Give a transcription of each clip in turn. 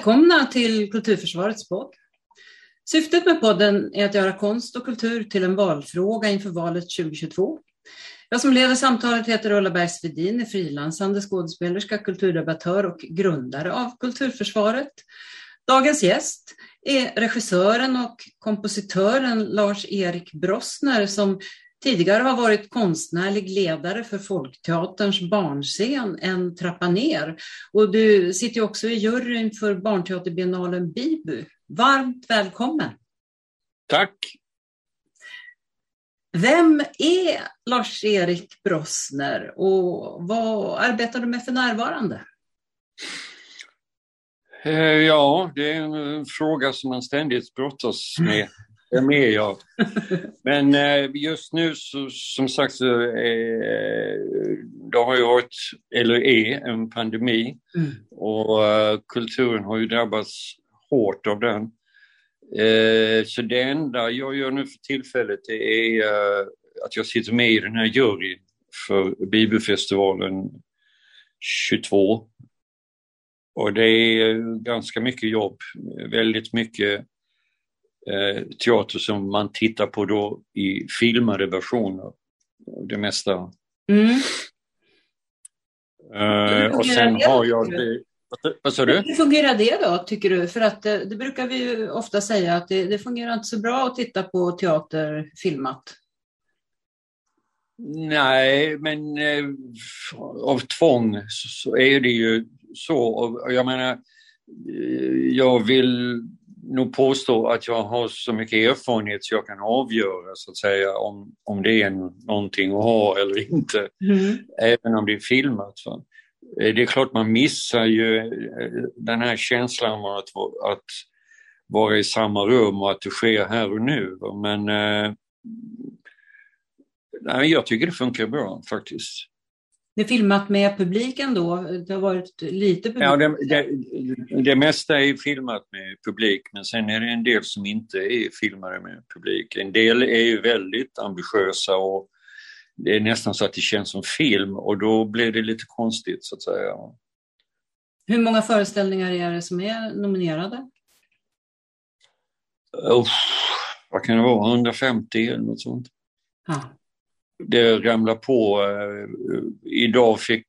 Välkomna till Kulturförsvarets podd. Syftet med podden är att göra konst och kultur till en valfråga inför valet 2022. Jag som leder samtalet heter Ulla Bergsvedin, är frilansande skådespelerska, kulturdebattör och grundare av Kulturförsvaret. Dagens gäst är regissören och kompositören Lars-Erik Brossner som tidigare har varit konstnärlig ledare för Folkteaterns barnscen En trappa ner. Och du sitter också i juryn för barnteaterbiennalen Bibu. Varmt välkommen! Tack! Vem är Lars-Erik Brossner och vad arbetar du med för närvarande? Eh, ja, det är en fråga som man ständigt brottas med. Vem är jag? Men eh, just nu så, som sagt så eh, det har ju varit, eller är, en pandemi mm. och kulturen har ju drabbats hårt av den. Så det enda jag gör nu för tillfället är att jag sitter med i den här juryn för Bibelfestivalen 22 och det är ganska mycket jobb, väldigt mycket eh, teater som man tittar på då i filmade versioner, det mesta. Mm. Eh, och sen har jag det, vad sa du? Hur fungerar det då, tycker du? För att det, eh, det brukar vi ju ofta säga att det, det, fungerar inte så bra att titta på teater filmat. Nej, men eh, av tvång så, så, är det ju så. Och jag menar, eh, jag vill nog påstå att jag har så mycket erfarenhet så jag kan avgöra så att säga om, om det är någonting att ha eller inte. Mm. Även om det är filmat. Va? Eh, det är klart man missar ju eh, den här känslan av att, att vara i samma rum och att det sker här och nu. Va? Men eh, jag tycker det funkar bra faktiskt. Det är filmat med publiken då? Det har varit lite publik? Ja, det, det, det, mesta är filmat med publik men sen är det en del som inte är filmade med publik. En del är ju väldigt ambitiösa och det är nästan så att det känns som film och då blir det lite konstigt så att säga. Hur många föreställningar är det som är nominerade? Oh, vad kan det vara, 150 eller något sånt. Ah det ramlar på. Eh, idag fick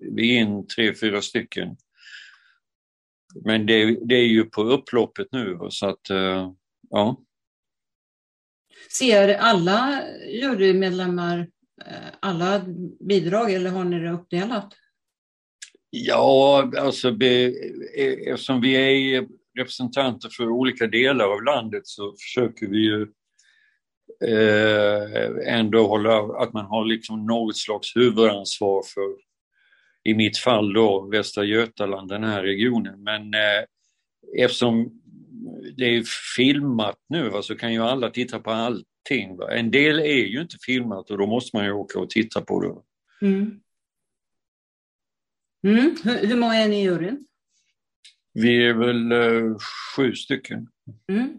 vi in tre, fyra stycken. Men det, det är ju på upploppet nu så att, eh, ja. Ser alla jurymedlemmar eh, alla bidrag eller har ni det uppdelat? Ja, alltså eftersom vi är representanter för olika delar av landet så försöker vi ju ändå hålla, att man har liksom något slags huvudansvar för, i mitt fall då, Västra Götaland, den här regionen. Men eh, eftersom det är filmat nu va, så kan ju alla titta på allting. Va. En del är ju inte filmat och då måste man ju åka och titta på det. Mm. Mm. Hur, hur många är ni i juryn? Vi är väl eh, sju stycken. Mm.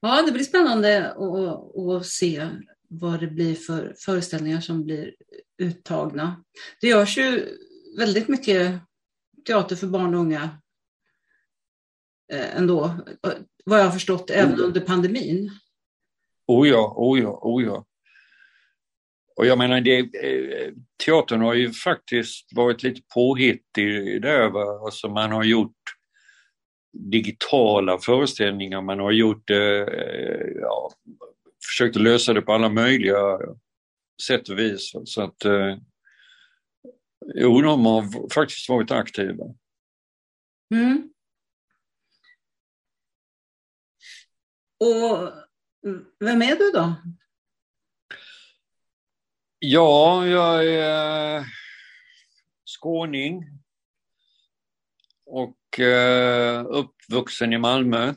Ja, det blir spännande att, se vad det blir för föreställningar som blir uttagna. Det görs ju väldigt mycket teater för barn och unga eh, ändå, vad jag har förstått, även mm. under pandemin. Oh ja, oh ja, oh ja. Och jag menar, det, eh, teatern har ju faktiskt varit lite påhittig där. Va? Alltså man har gjort digitala föreställningar. Man har gjort eh, ja, försökt lösa det på alla möjliga sätt och vis. Så att eh, jo, de har faktiskt varit aktiva. Mm. Och vem är du då? Ja, jag är skåning och eh, uppvuxen i Malmö.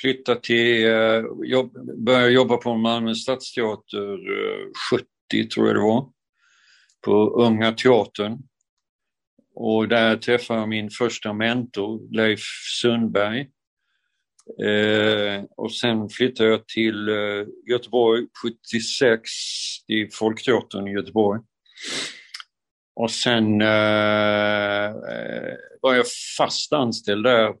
Flyttade till, eh, jobb, började jobba på Malmö stadsteater eh, 70 tror jag det var. På Unga Teatern. Och där träffade jag min första mentor, Leif Sundberg. Eh, och sen flyttade jag till eh, Göteborg 76 till Folkteatern i Göteborg. Och sen, eh, eh fast anställd där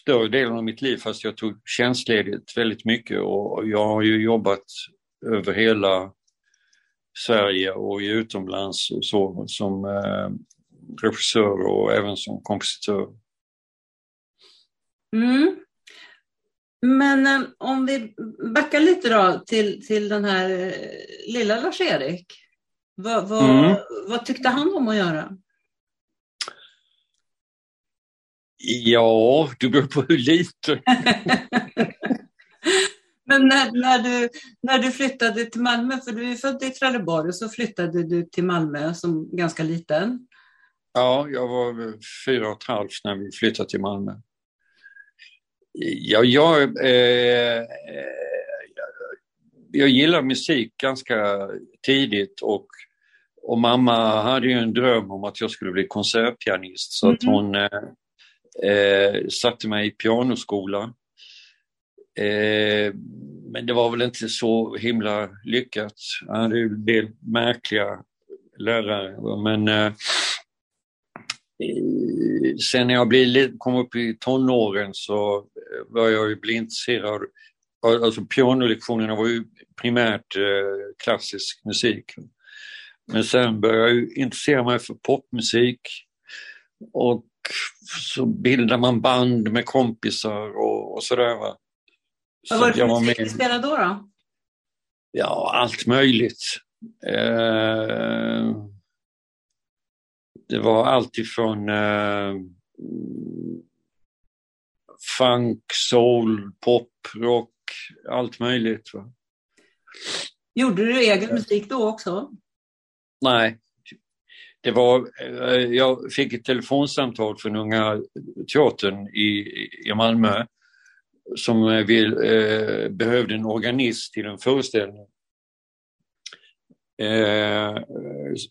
större delen av mitt liv fast jag tog tjänstledigt väldigt mycket och jag har ju jobbat över hela Sverige och utomlands och så som eh, regissör och även som kompositör. Mm. Men eh, om vi backar lite då till, till den här eh, lilla Lars-Erik. Vad, vad, mm. vad tyckte han om att göra? Ja, det beror på hur lite. Men när, när, du, när du flyttade till Malmö, för du är född i Trelleborg, så flyttade du till Malmö som ganska liten. Ja, jag var fyra och ett halvt när vi flyttade till Malmö. Ja, jag, eh, jag gillar musik ganska tidigt och, och mamma hade ju en dröm om att jag skulle bli konsertpianist så mm att hon eh, eh, satte mig i pianoskola. Eh, men det var väl inte så himla lyckat. Jag hade ju en del märkliga lärare men eh, sen när jag blev, kom upp i tonåren så var jag ju bli intresserad. Alltså pianolektionerna var ju primärt eh, klassisk musik. Men sen började jag intressera mig för popmusik och så bildar man band med kompisar och, och sådär. Va? Vad var det för musik du spelade då, då? Ja, allt möjligt. Eh, det var allt ifrån eh, funk, soul, pop, rock, allt möjligt. Va? Gjorde du egen musik då också? Nej. Det var, eh, jag fick ett telefonsamtal från Unga Teatern i, i Malmö som vill, eh, behövde en organist till en föreställning. Eh,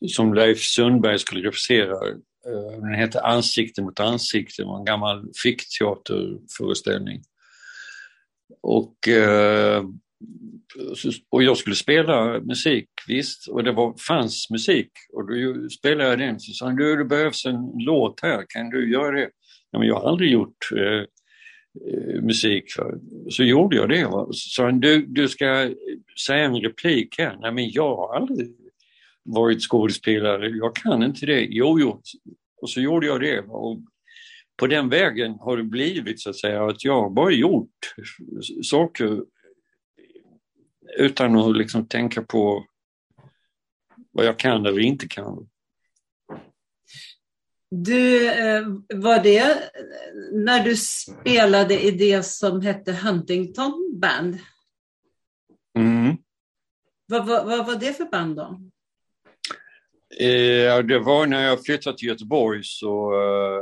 som Leif Sundberg skulle regissera. Eh, den hette Ansikte mot ansikte, var en gammal fickteaterföreställning. Och, eh, och jag skulle spela musik, visst, och det var, fanns musik. Och då spelade jag den, så sa han, du det behövs en låt här, kan du göra det? Ja, men jag har aldrig gjort eh, eh musik. För. Så gjorde jag det. Så sa han, du, du ska säga en replik här. Nej men jag har aldrig varit skådespelare, jag kan inte det. Jo, jo. Och så gjorde jag det. Och på den vägen har det blivit så att säga att jag har bara gjort saker utan att liksom tänka på vad jag kan eller inte kan. Du, eh, var det när du spelade i det som hette Huntington Band? Mm. Vad, vad, vad var det för band då? Eh, det var när jag flyttade till Göteborg så uh,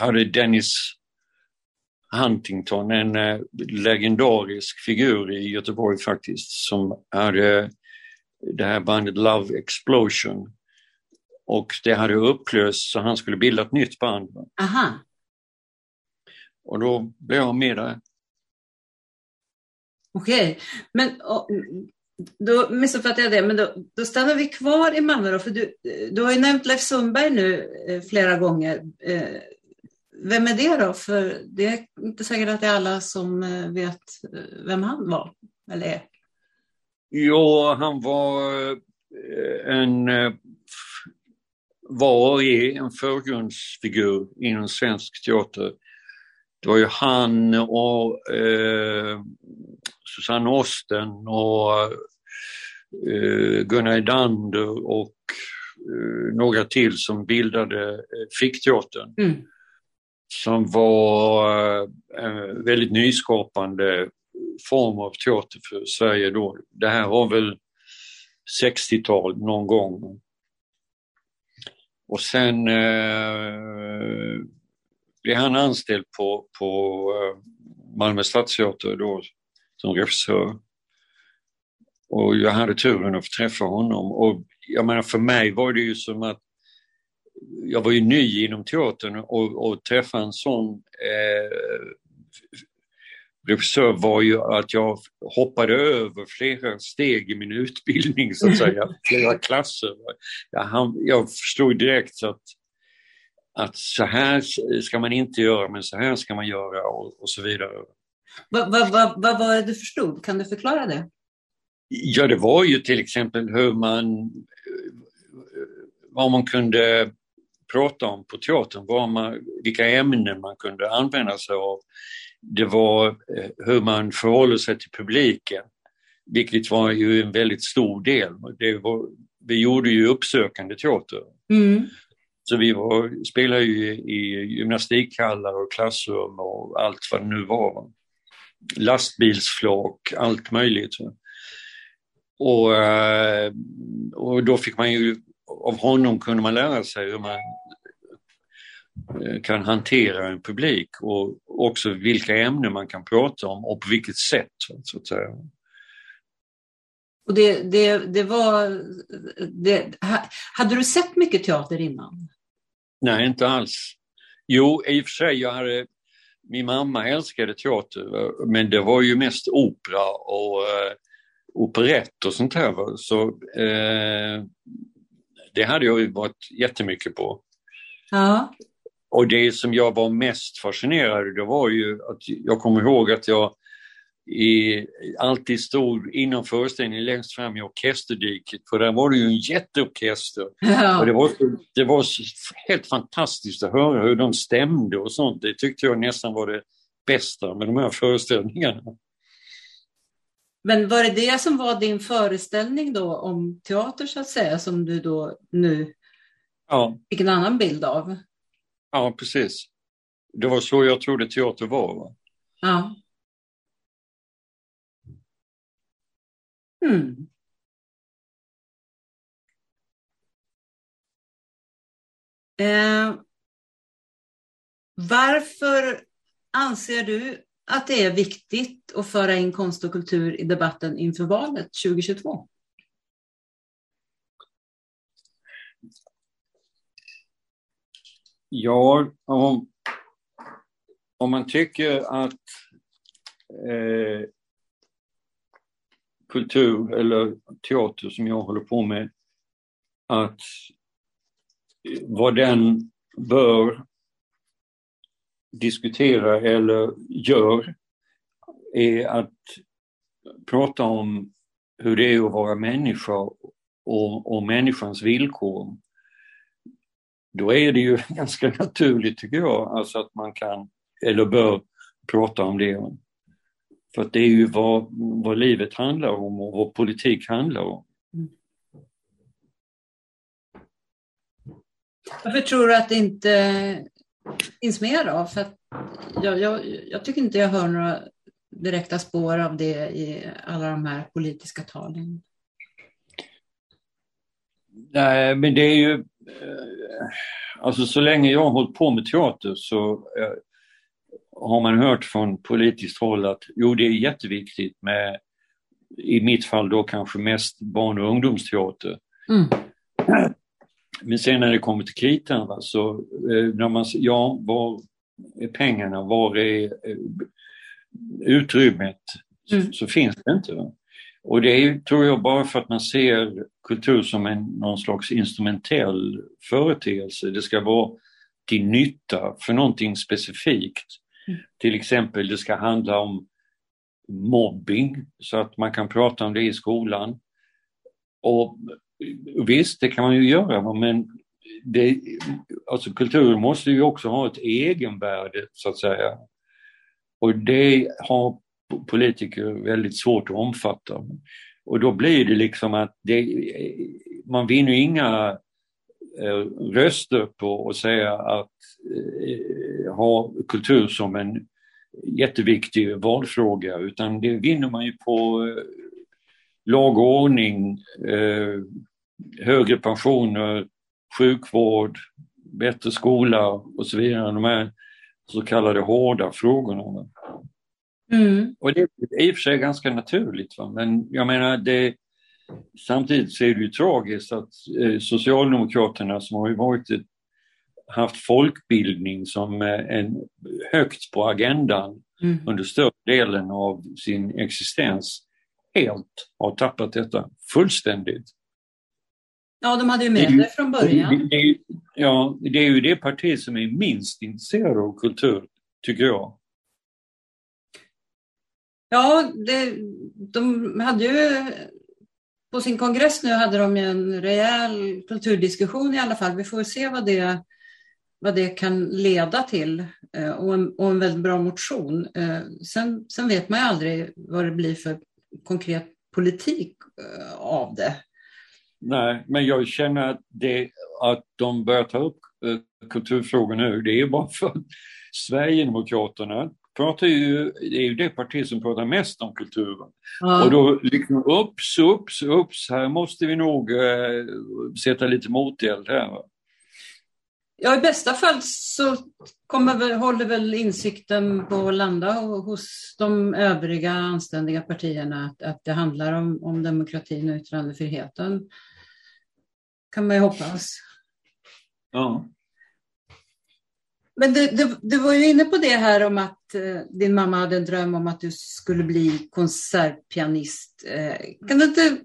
hade Dennis Huntington, en uh, legendarisk figur i Göteborg faktiskt, som hade det här bandet Love Explosion och det hade upplösts så han skulle bilda ett nytt band. Aha. Och då blev jag med där. Okej, okay. men och, då missuppfattade jag det, men då, då stannar vi kvar i Malmö då, för du, du har ju nämnt Leif Sundberg nu eh, flera gånger. Eh, vem är det då? För det är inte säkert att det är alla som eh, vet eh, vem han var, eller är. Jo, han var eh, en var och är en förgrundsfigur inom svensk teater. Det var ju han och eh, Susanne Osten och eh, Gunnar Edander och eh, några till som bildade eh, Fickteatern. Mm. Som var eh, en väldigt nyskapande form av teater för Sverige då. Det här var väl 60-tal någon gång. Och sen eh, blev han anställd på, på eh, Malmö stadsteater då som regissör. Och jag hade turen att få träffa honom och jag menar för mig var det ju som att jag var ju ny inom teatern och, och träffa en sån eh, regissör var ju att jag hoppade över flera steg i min utbildning så att säga, flera klasser. Jag, han, jag förstod direkt att att så här ska man inte göra, men så här ska man göra och, och så vidare. Vad va, va, va var det du förstod? Kan du förklara det? Ja, det var ju till exempel hur man, vad man kunde prata om på teatern, vad man, vilka ämnen man kunde använda sig av. Det var eh, hur man förhåller sig till publiken, vilket var ju en väldigt stor del. Det var, vi gjorde ju uppsökande teater. Mm. Så vi var, spelade ju i gymnastikhallar och klassrum och allt vad det nu var. Lastbilsflak, allt möjligt. Och, eh, och då fick man ju, av honom kunde man lära sig hur man eh, kan hantera en publik och också vilka ämnen man kan prata om och på vilket sätt. Så att säga. Och det, det, det var, det, hade du sett mycket teater innan? Nej, inte alls. Jo, i och för sig, jag hade, min mamma älskade teater, men det var ju mest opera och eh, operett och sånt här. Så eh, det hade jag ju varit jättemycket på. Ja. Och det som jag var mest fascinerad det var ju att jag kommer ihåg att jag i, alltid stod inom föreställningen längst fram i orkesterdiket för där var det ju en jätteorkester. Ja. Och det, var, det var helt fantastiskt att höra hur de stämde och sånt. Det tyckte jag nästan var det bästa med de här föreställningarna. Men var det det som var din föreställning då om teater så att säga som du då nu ja. fick en annan bild av? Ja, precis. Det var så jag trodde teater var. Va? Ja. Hmm. Eh, varför anser du att det är viktigt att föra in konst och kultur i debatten inför valet 2022? Ja, om, om man tycker att eh, kultur eller teater som jag håller på med, att vad den bör diskutera eller gör är att prata om hur det är att vara människa och, och människans villkor. Då är det ju ganska naturligt tycker jag, alltså att man kan eller bör prata om det. För att det är ju vad, vad livet handlar om och vad politik handlar om. Varför tror du att inte finns mer då? För jag, jag, jag, tycker inte jag hör några direkta spår av det i alla de här politiska talen. Nej, men det är ju... Eh, alltså så länge jag har hållit på med teater så eh, har man hört från politiskt håll att jo, det är jätteviktigt med, i mitt fall då kanske mest barn och ungdomsteater. Mm. Men sen när det kommer till kritan, va, så eh, när man ja, var är pengarna, var är eh, utrymmet? Mm. Så, så, finns det inte. Va? Och det är, tror jag, bara för att man ser kultur som en någon slags instrumentell företeelse. Det ska vara till nytta för någonting specifikt. Mm. Till exempel, det ska handla om mobbing så att man kan prata om det i skolan. Och Visst, det kan man ju göra, men det, alltså kulturen måste ju också ha ett egenvärde så att säga. Och det har politiker väldigt svårt att omfatta. Och då blir det liksom att det, man vinner inga eh, röster på att säga att eh, ha kultur som en jätteviktig valfråga utan det vinner man ju på eh, lag och ordning, eh, högre pensioner, sjukvård, bättre skola och så vidare. De här så kallade hårda frågorna. Mm. Och det är i och för sig ganska naturligt. Va? Men jag menar, det, samtidigt så är det ju tragiskt att eh, Socialdemokraterna som har varit ett, haft folkbildning som en, högt på agendan mm. under större delen av sin existens helt har tappat detta fullständigt. Ja, de hade ju med det, det från början. Det, Ja, det är ju det parti som är minst intresserad av kultur, tycker jag. Ja, det, de hade ju på sin kongress nu hade de en rejäl kulturdiskussion i alla fall. Vi får se vad det, vad det kan leda till eh, och en, och en väldigt bra motion. Eh, sen, sen vet man ju aldrig vad det blir för konkret politik eh, av det. Nej, men jag känner att, det, att de börjar ta upp kulturfrågor nu, det är bara för att Sverigedemokraterna pratar ju, det är ju det parti som pratar mest om kulturen. Ja. Och då liksom ups, ups, ups, här måste vi nog eh, sätta lite moteld här. Ja, i bästa fall så kommer, håller väl insikten på att landa hos de övriga anständiga partierna att, att det handlar om, om demokratin och yttrandefriheten. Kan man ju hoppas. Ja. Men du, du, du, var ju inne på det här om att eh, din mamma hade en dröm om att du skulle bli konsertpianist. Eh, kan du inte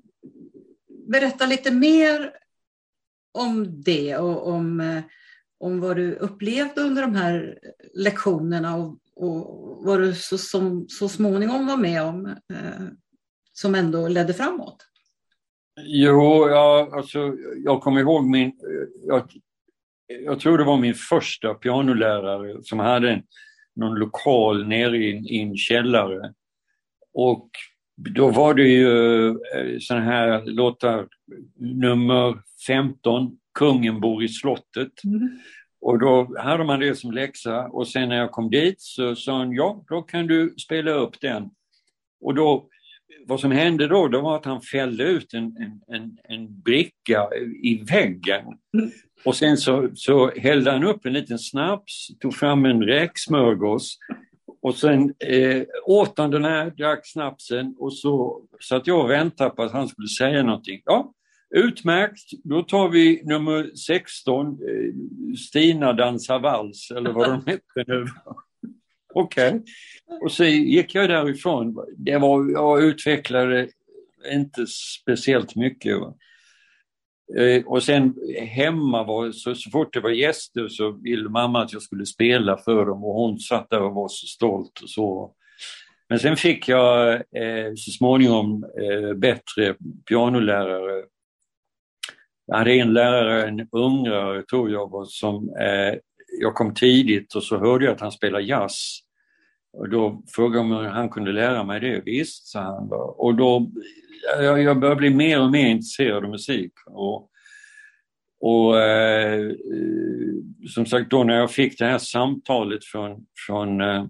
berätta lite mer om det och om, eh, om vad du upplevde under de här lektionerna och, och vad du så, som, så småningom var med om eh, som ändå ledde framåt? Jo, jag, alltså, jag kommer ihåg min... Jag jag tror det var min första pianolärare som hade en, någon lokal nere i, i en källare. Och då var det ju eh, sådana här låtar, nummer 15, Kungen bor i slottet. Mm. Och då hade man det som läxa och sen när jag kom dit så sa han, ja då kan du spela upp den. Och då, vad som hände då, det var att han fällde ut en, en, en, en bricka i väggen. Mm. Och sen så, så hällde han upp en liten snaps, tog fram en räksmörgås och sen eh, åt han den här, drack snapsen och så satt jag och väntade på att han skulle säga någonting. Ja, utmärkt, då tar vi nummer 16, eh, Stina dansar vals eller vad de hette nu. Okej. Okay. Och så gick jag därifrån. Det var, jag utvecklade inte speciellt mycket. Va? Eh, och sen hemma, var, så, så fort det var gäster så ville mamma att jag skulle spela för dem och hon satt där och var så stolt och så. Men sen fick jag eh, så småningom eh, bättre pianolärare. Jag hade en lärare, en ungrare tror jag var, som eh, jag kom tidigt och så hörde jag att han spelade jazz. Och då frågade jag om han kunde lära mig det. Visst, sa han. Och då jag, jag började bli mer och mer intresserad av musik. Och, och eh, som sagt då när jag fick det här samtalet från, från eh,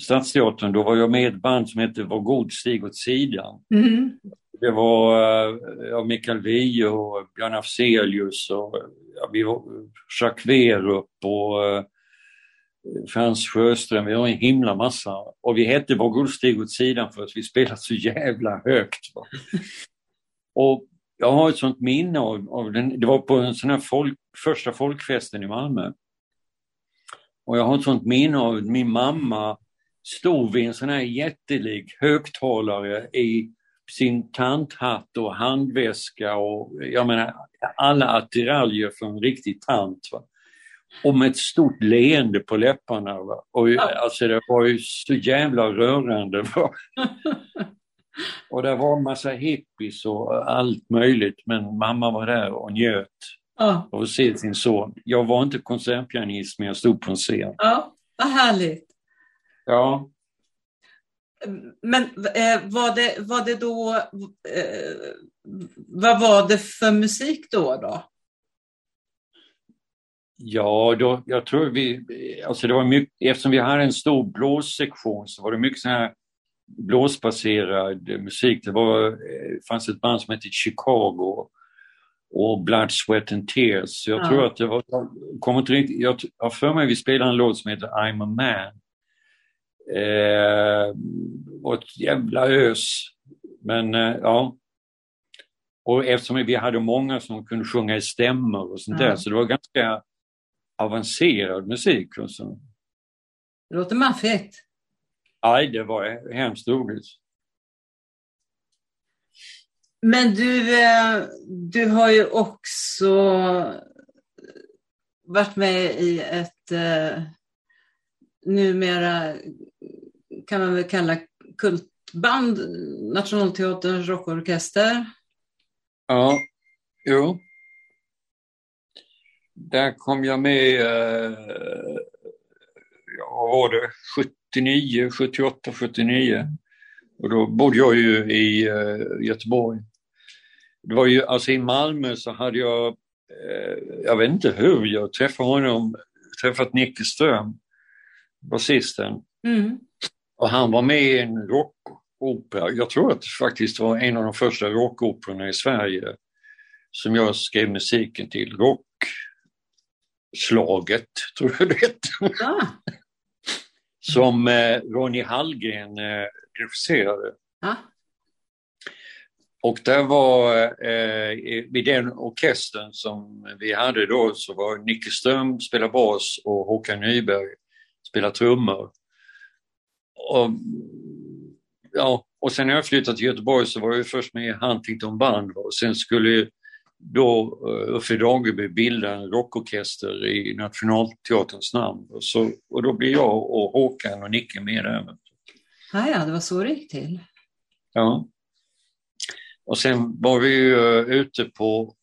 Stadsteatern, då var jag med i ett band som hette Var god stig åt sidan. Mm. Det var eh, ja, Mikael Wiehe och Björn Afzelius och ja, vi var Jacques Werup och eh, Frans Sjöström, vi har en himla massa. Och vi hette Var Guldstig åt sidan för att vi spelade så jävla högt. Va? Och jag har ett sånt minne av, av den, det var på en sån här folk, första folkfesten i Malmö. Och jag har ett sånt minne av min mamma stod vid en sån här jättelik högtalare i sin tanthatt och handväska och jag menar alla attiraljer för en riktig tant. Va? och med ett stort leende på läpparna. Va? Och, ja. Alltså det var ju så jävla rörande. Och det var en massa hippies och allt möjligt men mamma var där och njöt ja. av att se sin son. Jag var inte konsertpianist men jag stod på en scen. Ja, vad härligt. Ja. Men eh, var, det, var det då, eh, vad var det för musik då? då? Ja, då, jag tror vi, alltså det var mycket, eftersom vi hade en stor blåssektion så var det mycket sån här blåsbaserad musik. Det var, eh, fanns ett band som hette Chicago och Blood, Sweat and Tears. Så jag ja. tror att det var, kommer inte riktigt, jag har för mig vi spelade en låt som heter I'm a man. Eh, och ett jävla ös. Men eh, ja. Och eftersom vi hade många som kunde sjunga i stämmor och sånt ja. där så det var ganska avancerad musik. Och så. Det låter maffigt. Nej, det var hemskt roligt. Men du, eh, du har ju också varit med i ett eh, numera kan man väl kalla kultband, Nationalteaterns rockorkester. Ja, jo. Där kom jag med, eh, ja, vad var det, 79, 78, 79. Och då bodde jag ju i eh, Göteborg. Det var ju, alltså i Malmö så hade jag, eh, jag vet inte hur jag träffade honom, träffat Nicke Ström, basisten. Mm. Och han var med i en rockopera, jag tror att det faktiskt var en av de första rockoperorna i Sverige som jag skrev musiken till. Rockslaget, tror jag det hette. Ah. som eh, Ronny Hallgren eh, regisserade. Ah. Och där var, eh, vid den orkestern som vi hade då så var Nicke Ström spelade bas och Håkan Nyberg spelade trummor. Och, ja, och sen när jag flyttade till Göteborg så var jag först med i Huntington Band och sen skulle då uh, Uffe Dageby bilda en rockorkester i Nationalteaterns namn. Och, så, och då blev jag och Håkan och Nicke med där. Ah, ja, det var så det gick till. Ja. Och sen var vi ju uh, ute på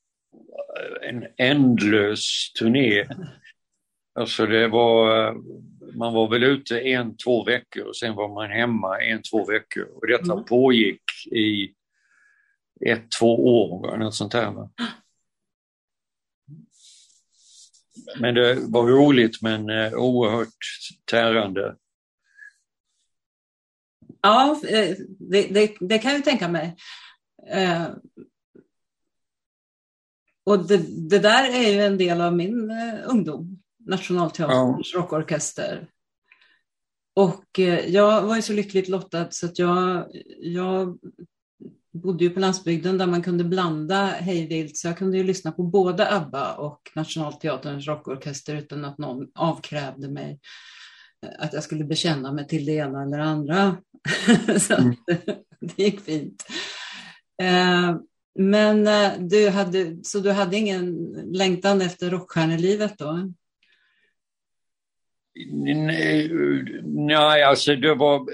en ändlös turné. Alltså det var, man var väl ute en, två veckor och sen var man hemma en, två veckor. Och detta mm. pågick i ett, två år, något sånt där. Va? Men det var roligt men eh, oerhört tärande. Ja, eh, det, det, det, kan jag tänka mig. Eh, och det, det, där är ju en del av min ungdom, Nationalteaterns ja. rockorkester. Och eh, jag var ju så lyckligt lottad så att jag, jag bodde ju på landsbygden där man kunde blanda hejvilt, så jag kunde ju lyssna på både ABBA och Nationalteaterns rockorkester utan att någon avkrävde mig eh, att jag skulle bekänna mig till det ena eller andra. så mm. det gick fint. Eh, men du hade, så du hade ingen längtan efter rockstjärnelivet då? Nej, alltså det var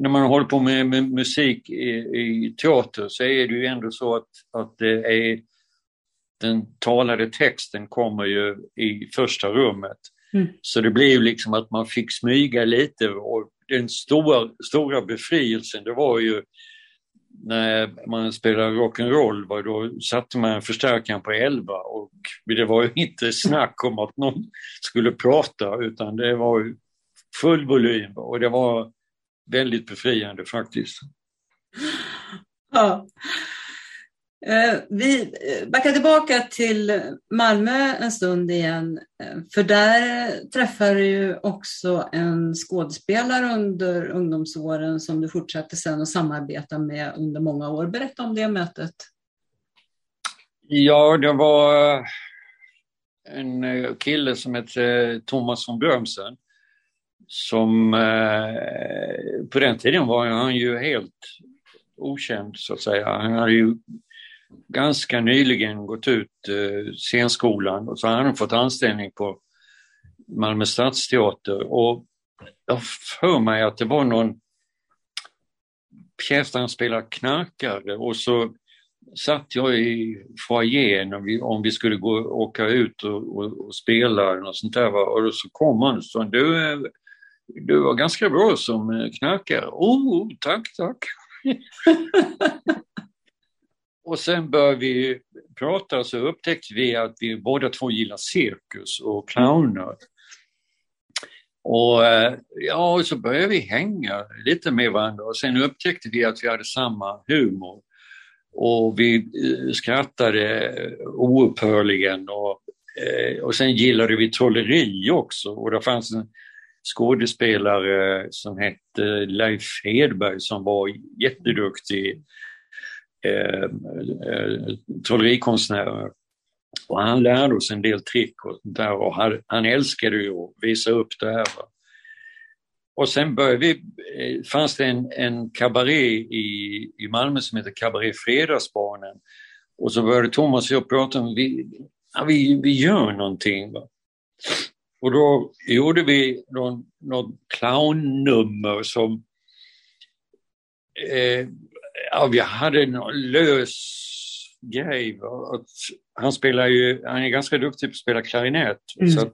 när man håller på med, med musik i, i, teater så är det ju ändå så att, att det är den talade texten kommer ju i första rummet. Mm. Så det ju liksom att man fick smyga lite och den stora, stora befrielsen det var ju när man spelade rock'n'roll, då satte man förstärkaren på 11 och det var ju inte snack om att någon skulle prata utan det var full volym och det var väldigt befriande faktiskt. Ja. Eh, vi eh, backar tillbaka till Malmö en stund igen, eh, för där träffade du ju också en skådespelare under ungdomsåren som du fortsatte sen att samarbeta med under många år. Berätta om det mötet. Ja, det var en kille som hette Thomas von Björmsen som på den tiden var han ju helt okänd så att säga. Han hade ju ganska nyligen gått ut eh, scenskolan och så hade han fått anställning på Malmö stadsteater och jag för mig att det var någon pjäs där han spelade knarkare och så satt jag i foajén om vi, om vi skulle gå, åka ut och, och, och spela och sånt där. Och så kom han och sa, du du var ganska bra som knarkare. Oh, oh tack, tack. och sen började vi prata så upptäckte vi att vi båda två gillar cirkus och clowner. Och eh, ja, så började vi hänga lite med varandra och sen upptäckte vi att vi hade samma humor. Och vi eh, skrattade oupphörligen och, eh, och sen gillade vi trolleri också och det fanns en skådespelare som hette Leif Hedberg som var jätteduktig eh. eh och han lärde oss en del trick och där och han, han älskade ju att visa upp det här. Och sen började vi, eh, fanns det en, en kabaré i, i Malmö som heter Kabaré Fredagsbarnen. Och så började Thomas och jag prata om, vi, ja, vi, vi gör någonting. Va? Och då gjorde vi någon, någon clownnummer som eh, ja, vi hade en lös grej. Att han spelar ju, han är ganska duktig på att spela klarinett. Mm. Så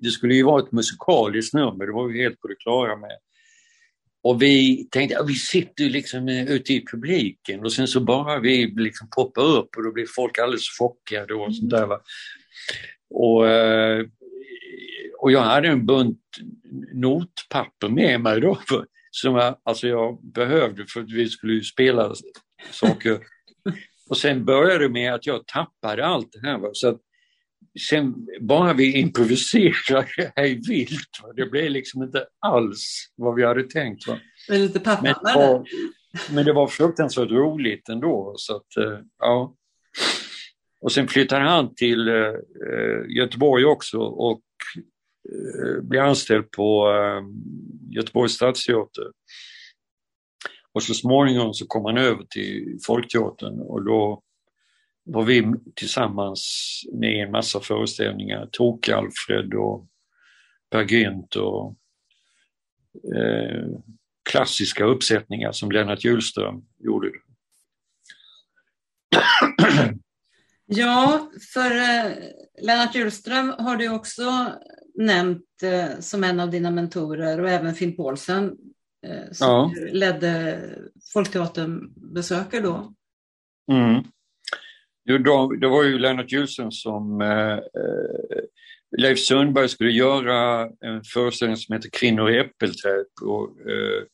det skulle ju vara ett musikaliskt nummer, det var vi helt på det klara med. Och vi tänkte att vi sitter liksom ute i publiken och sen så bara vi liksom poppar upp och då blir folk alldeles chockade och sånt där. Va? Och, eh, och jag hade en bunt notpapper med mig då som jag, alltså jag behövde för att vi skulle spela saker. Och sen började det med att jag tappade allt det här. Va? Så att sen bara vi improviserade hej vilt. Va? Det blev liksom inte alls vad vi hade tänkt. Va? Men lite pappa men, det var, men det var fruktansvärt roligt ändå. Så att, eh, ja. Och sen flyttade han till uh, Göteborg också och Eh, blev anställd på eh, Göteborgs stadsteater. Och så småningom så kom han över till Folkteatern och då var vi tillsammans med en massa föreställningar, Tok-Alfred och Per Gynt och eh, klassiska uppsättningar som Lennart Hjulström gjorde. Ja, för eh, Lennart Hjulström har du också nämnt eh, som en av dina mentorer och även Finn Paulsen eh, som ja. ledde Folkteatern-besökare då. Mm. Det var ju Lennart Hjulström som eh, eh, Leif Sundberg skulle göra en föreställning som heter Kvinnor i äppelträd på eh,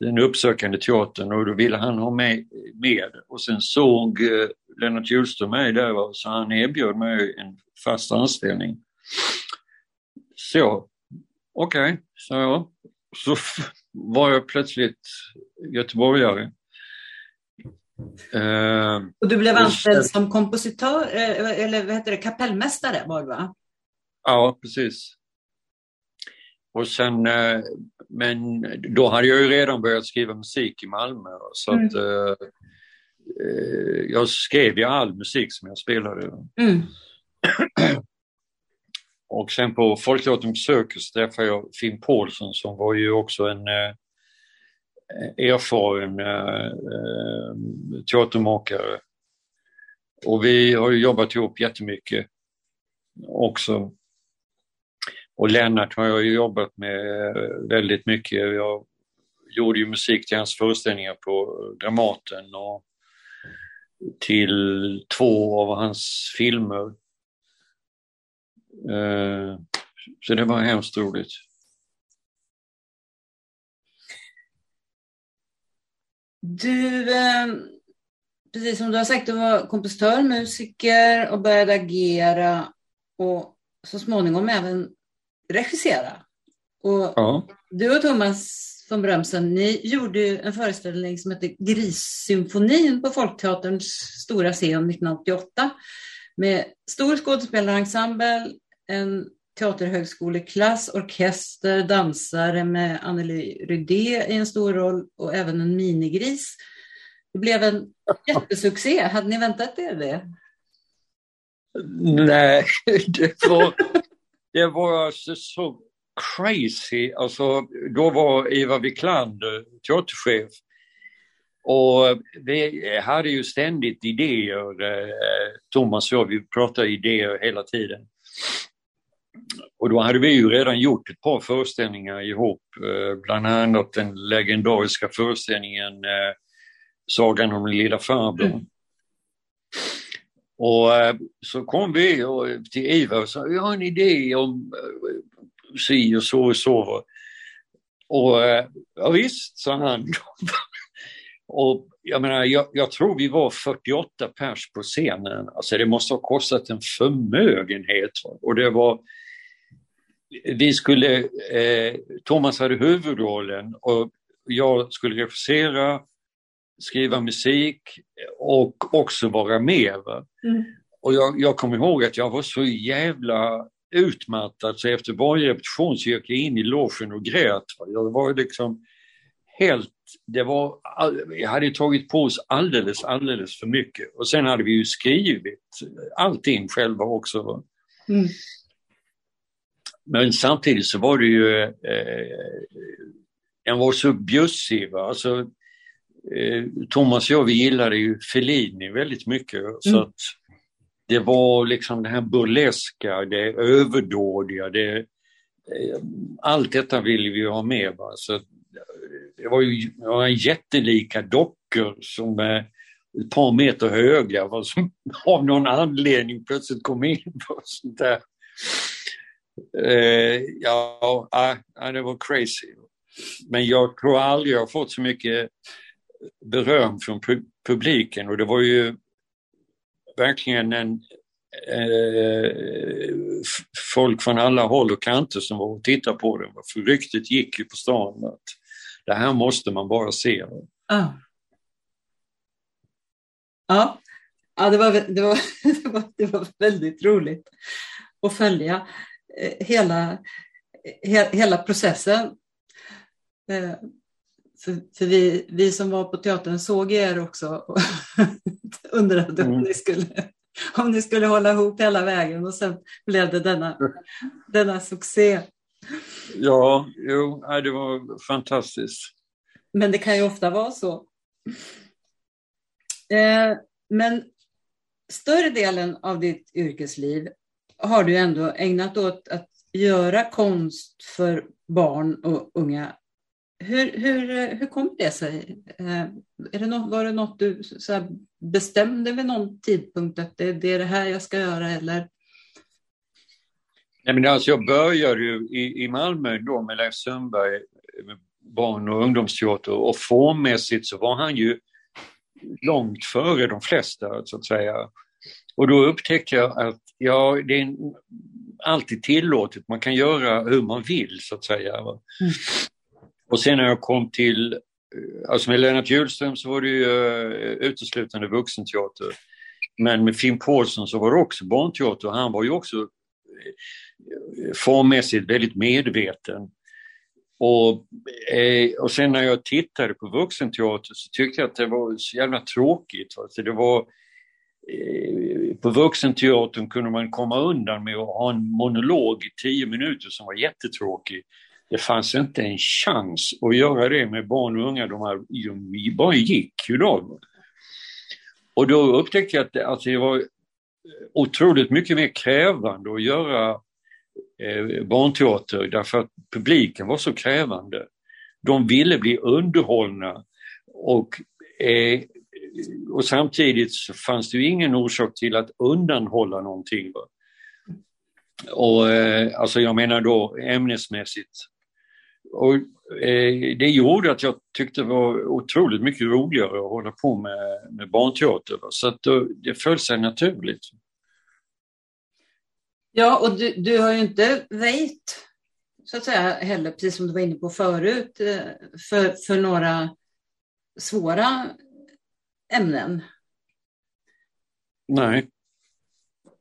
den uppsökande teatern och då ville han ha mig med. Och sen såg eh, Lennart Hjulström mig där så han erbjöd mig en fast anställning. Så, okej, okay, sa jag. Så var jag plötsligt göteborgare. Och du blev anställd som kompositör, eh, eller vad heter det, kapellmästare var du va? Ja, precis. Och sen, eh, men då hade jag ju redan börjat skriva musik i Malmö så mm. att uh, jag skrev ju all musik som jag spelade. Mm. Och sen på Folkteatern Cirkus träffade jag Finn Paulsson som var ju också en eh, erfaren eh, eh, teatermakare. Och vi har ju jobbat ihop jättemycket också. Och Lennart har jag ju jobbat med eh, väldigt mycket. Jag gjorde ju musik till hans föreställningar på Dramaten och till två av hans filmer. Eh, så det var hemskt roligt. Du, eh, precis som du har sagt, du var kompositör, musiker och började agera och så småningom även regissera. Och ja. Du och Thomas von Brömsen, ni gjorde en föreställning som hette Grissymfonin på Folkteaterns stora scen 1988 med stor skådespelarensemble, en teaterhögskoleklass, orkester, dansare med Anneli Rydé i en stor roll och även en minigris. Det blev en jättesuccé. Hade ni väntat er det? Nej, det var, det var alltså så crazy. Alltså, då var Eva Wiklander teaterchef och vi hade ju ständigt idéer, eh, Thomas och jag, vi pratade idéer hela tiden. Och då hade vi ju redan gjort ett par föreställningar ihop, eh, bland annat den legendariska föreställningen eh, Sagan om den lilla farbrorn. Mm. Och eh, så kom vi till Ivar och sa, jag har en idé om si och så och så. Och ja, visst, sa han. och jag menar, jag, jag, tror vi var 48 pers på scenen. Alltså det måste ha kostat en förmögenhet. Och det var vi skulle, eh, Thomas hade huvudrollen och jag skulle regissera, skriva musik och också vara med. Mm. Och jag, jag kommer ihåg att jag var så jävla utmattad så efter varje repetition så gick jag in i logen och grät. Jag var liksom helt, det var, vi hade tagit på oss alldeles, alldeles för mycket. Och sen hade vi ju skrivit allting själva också. Mm. Men samtidigt så var det ju, eh, var så bjussig. Alltså, eh, Thomas och jag vi gillade ju Fellini väldigt mycket. Mm. Så att det var liksom det här burleska, det överdådiga, det, eh, allt detta ville vi ha med. Va? Så det var ju det var jättelika dockor som är ett par meter höga som av någon anledning plötsligt kom in på sånt där. Eh, ja, ah, ah, det var crazy. Men jag tror aldrig jag har fått så mycket beröm från publiken och det var ju verkligen en eh, folk från alla håll och kanter som var och tittade på den. För ryktet gick ju på stan att det här måste man bara se. Ah. Ja, ja det, var, det, var, det, var, det var väldigt roligt att följa hela, he, hela processen. Eh, för, för, vi, vi som var på teatern såg er också och undrade mm. om, ni skulle, om ni skulle hålla ihop hela vägen och sen blev det denna, denna succé. Ja, jo, det var fantastiskt. Men det kan ju ofta vara så. Eh, men större delen av ditt yrkesliv har du ändå ägnat åt att göra konst för barn och unga. Hur, hur, hur kom det sig? Eh, är det något, var det något du så bestämde vid någon tidpunkt att det, det, är det här jag ska göra eller? Nej, men alltså jag började ju i, i Malmö då med Leif Sundberg barn och ungdomsteater och formmässigt så var han ju långt före de flesta så att säga. Och då upptäckte jag att ja, det är alltid tillåtet, man kan göra hur man vill så att säga. Mm. Och sen när jag kom till, eh, alltså med Lennart Hjulström så var det ju uh, uteslutande vuxenteater. Men med Finn Paulsson så var det också barnteater och han var ju också uh, formmässigt väldigt medveten. Och, eh, och sen när jag tittade på vuxenteater så tyckte jag att det var så jävla tråkigt. Alltså det var, eh, Eh, på vuxenteatern kunde man komma undan med att ha en monolog i tio minuter som var jättetråkig. Det fanns inte en chans att göra det med barn och unga, de, här, de bara gick ju då. Och då upptäckte jag att det, alltså det var eh, otroligt mycket mer krävande att göra eh, barnteater därför att publiken var så krävande. De ville bli underhållna och, eh, och samtidigt så fanns det ju ingen orsak till att undanhålla någonting. Va? Och, eh, alltså jag menar då ämnesmässigt. Och, eh, det gjorde att jag tyckte det var otroligt mycket roligare att hålla på med, med barnteater. Va? Så att då, det föll sig naturligt. Ja, och du, du har ju inte väjt, så att säga, heller, precis som du var inne på förut, eh, för, för några svåra ämnen. Nej.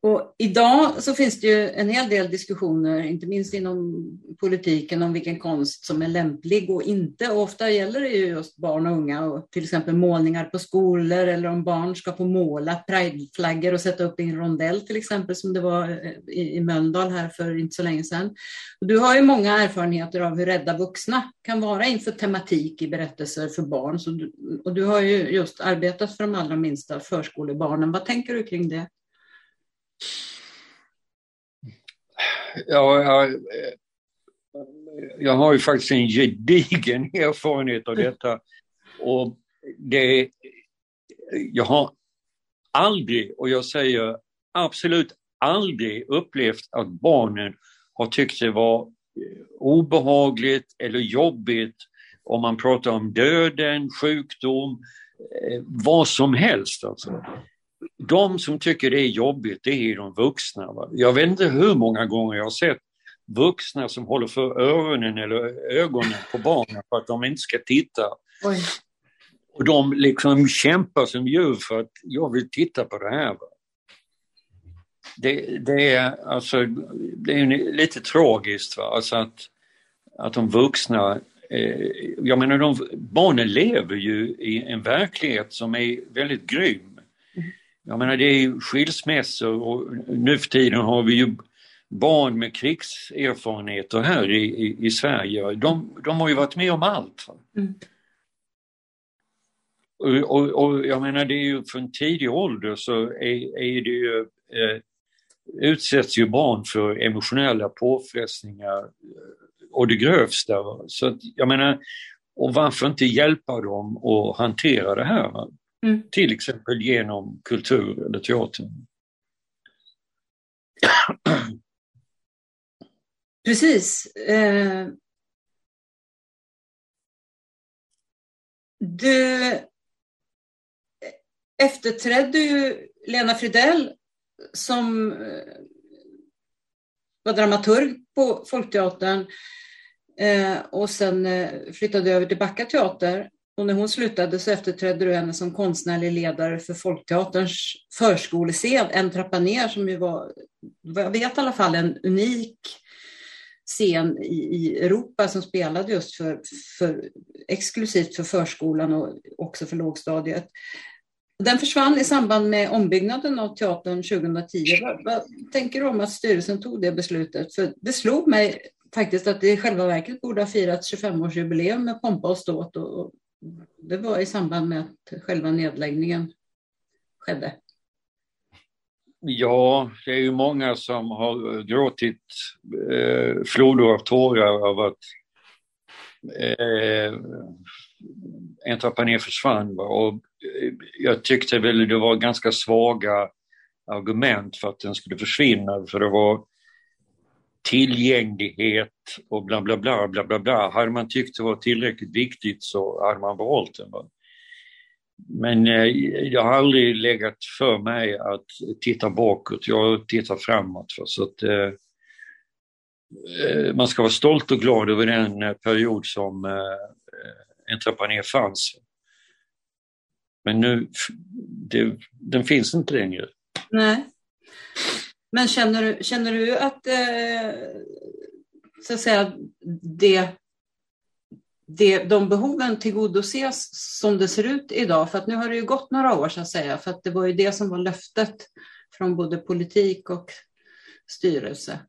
Och idag så finns det ju en hel del diskussioner, inte minst inom politiken, om vilken konst som är lämplig och inte. Och ofta gäller det ju just barn och unga och till exempel målningar på skolor eller om barn ska få måla prideflaggor och sätta upp i en rondell till exempel som det var eh, i, i Mölndal här för inte så länge sedan. Och du har ju många erfarenheter av hur rädda vuxna kan vara inför tematik i berättelser för barn. Så du, och du har ju just arbetat för de allra minsta förskolebarnen. Vad tänker du kring det? Ja, jag, eh, jag har ju faktiskt en gedigen erfarenhet av detta. Och det, jag har aldrig, och jag säger absolut aldrig upplevt att barnen har tyckt det var eh, obehagligt eller jobbigt om man pratar om döden, sjukdom, eh, vad som helst. Alltså de som tycker det är jobbigt, det är de vuxna. Va? Jag vet inte hur många gånger jag har sett vuxna som håller för öronen eller ögonen på barnen för att de inte ska titta. Oj. Och de liksom kämpar som djur för att jag vill titta på det här. Va? Det, det, är alltså det är lite tragiskt va? Alltså att, att de vuxna eh, jag menar, de, barnen lever ju i en verklighet som är väldigt grym. Jag menar, det är skilsmässor och nu för tiden har vi ju barn med krigserfarenheter här i, i, i Sverige. De, de har ju varit med om allt. Mm. Och, och, och, jag menar, det är ju från tidig ålder så är, är det ju, eh, utsätts ju barn för emotionella påfrestningar eh, och det grövsta. Så att, jag menar, och varför inte hjälpa dem att hantera det här? Mm. Till exempel genom kultur eller teater. Precis. Eh, du efterträdde ju Lena Fridell som eh, var dramaturg på Folkteatern eh, och sen flyttade över till Backa teater. Och när hon slutade så efterträdde du henne som konstnärlig ledare för Folkteaterns förskolescen, En trappa ner, som ju var, vad jag vet i alla fall, en unik scen i, i Europa som spelade just för, för, exklusivt för förskolan och också för lågstadiet. Den försvann i samband med ombyggnaden av teatern 2010. Vad, vad tänker du om att styrelsen tog det beslutet? För det slog mig faktiskt att det i själva verket borde ha firats 25-årsjubileum med pompa och ståt. Och, och det var i samband med att själva nedläggningen skedde. Ja, det är ju många som har gråtit eh, floder av tårar av att eh, Entreprenör försvann. Och eh, jag tyckte väl det var ganska svaga argument för att den skulle försvinna, för det var tillgänglighet och bla bla bla bla bla bla. Hade man tyckt det var tillräckligt viktigt så hade man behållit den. Men eh, jag har aldrig legat för mig att titta bakåt, jag tittar framåt. Så att, eh, eh, man ska vara stolt och glad över den eh, period som eh, Entreprenör fanns. Men nu, det, den finns inte längre. Nej. Men känner du, känner du att, eh, så att säga, det det, de behoven tillgodoses som det ser ut idag. För att nu har det ju gått några år så att säga, för att det var ju det som var löftet från både politik och styrelse.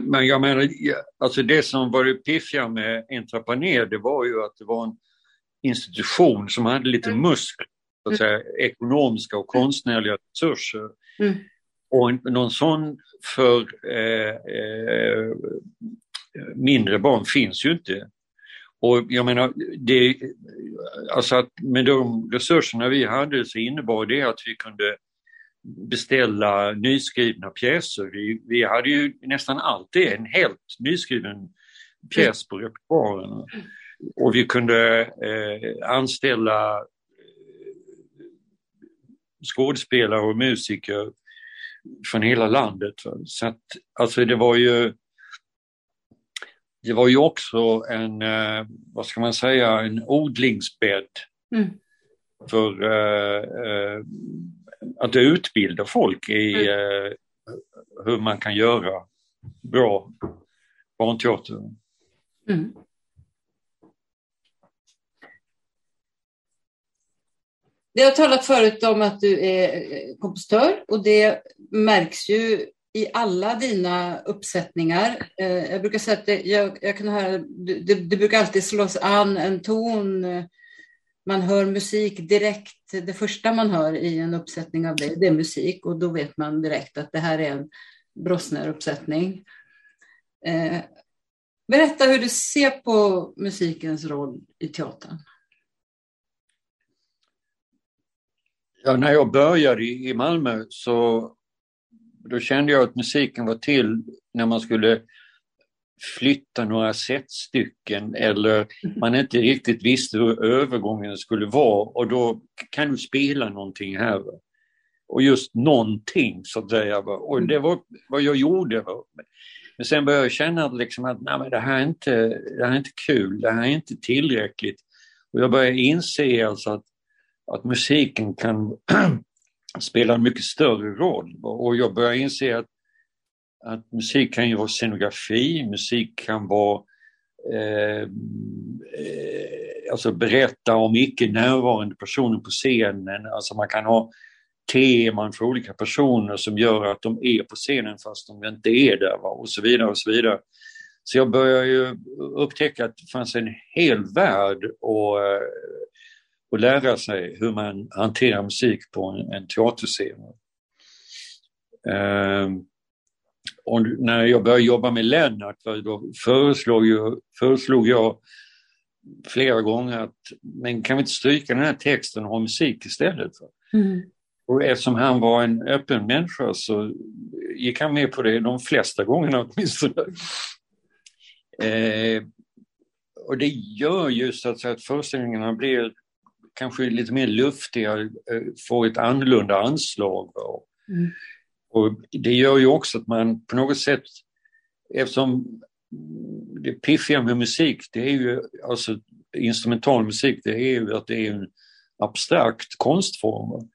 Men jag menar, alltså det som var det piffiga med Intrapaner, det var ju att det var en institution som hade lite mm. muskler, så att säga, mm. ekonomiska och konstnärliga resurser. Mm. Och någon sån för eh, eh, mindre barn finns ju inte. Och jag menar, det, alltså att med de resurserna vi hade så innebar det att vi kunde beställa nyskrivna pjäser. Vi, vi hade ju nästan alltid en helt nyskriven pjäs på repertoaren. Och vi kunde eh, anställa eh, skådespelare och musiker från hela landet. Så att, alltså det var ju det var ju också en, eh, vad ska man säga, en odlingsbädd mm. för eh, att utbilda folk i eh, hur man kan göra bra barnteater. Mm. Det har talat förut om att du är eh, kompositör och det märks ju i alla dina uppsättningar. Eh, jag brukar säga att det, jag, jag kan höra, det, det, brukar alltid slås an en ton. Man hör musik direkt. Det första man hör i en uppsättning av det, det är musik och då vet man direkt att det här är en Brosner-uppsättning. Eh, berätta hur du ser på musikens roll i teatern. Ja, när jag började i Malmö så då kände jag att musiken var till när man skulle flytta några setstycken eller man inte riktigt visste hur övergången skulle vara och då kan du spela någonting här. Och just någonting så att säga. Och det var vad jag gjorde. Men sen började jag känna liksom att nej, men det, här är inte, det här är inte kul, det här är inte tillräckligt. Och jag började inse alltså att, att musiken kan spela en mycket större roll. Och jag börjar inse att, att musik kan ju vara scenografi, musik kan vara eh, eh, alltså berätta om icke närvarande personer på scenen. Alltså man kan ha teman för olika personer som gör att de är på scenen fast de inte är där va? och så vidare och så vidare. Så jag började ju upptäcka att det fanns en hel värld och, och eh, lära sig hur man hanterar musik på en, en teaterscen. Um, och när jag började jobba med Lennart då föreslog, ju, föreslog jag flera gånger att men kan vi inte stryka den här texten och ha musik istället? Mm. Och eftersom han var en öppen människa så gick han med på det de flesta gångerna åtminstone. Eh, och det gör just att, att föreställningarna blir kanske lite mer luftiga, eh, får ett annorlunda anslag. Och, mm. och det gör ju också att man på något sätt, eftersom det piffiga med musik, det är ju alltså instrumental musik, det är ju att det är en abstrakt konstform.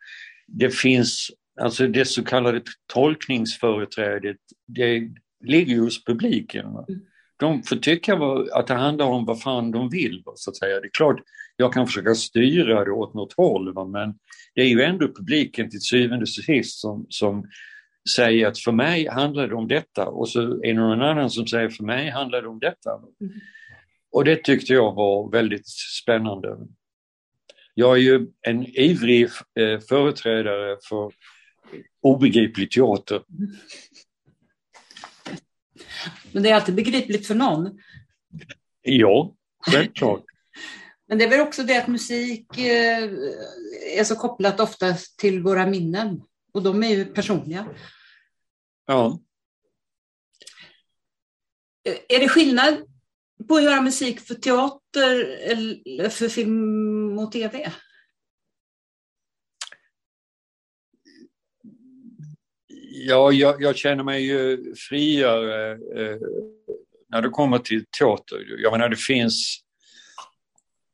Det finns, alltså det så kallade tolkningsföreträdet, det ligger hos publiken. Mm de får tycka att det handlar om vad fan de vill, så att säga. Det är klart, jag kan försöka styra det åt något håll, men det är ju ändå publiken till syvende och sist som, som säger att för mig handlar det om detta och så är det någon annan som säger för mig handlar det om detta. Mm. Och det tyckte jag var väldigt spännande. Jag är ju en ivrig eh, företrädare för obegriplig teater. Men det är alltid begripligt för någon. Ja, självklart. Men det är väl också det att musik eh, är så kopplat ofta till våra minnen. Och de är ju personliga. Ja. Är det skillnad på att göra musik för teater eller för film och tv? Ja, jag, jag, känner mig ju friare eh, när det kommer till teater. Jag menar det finns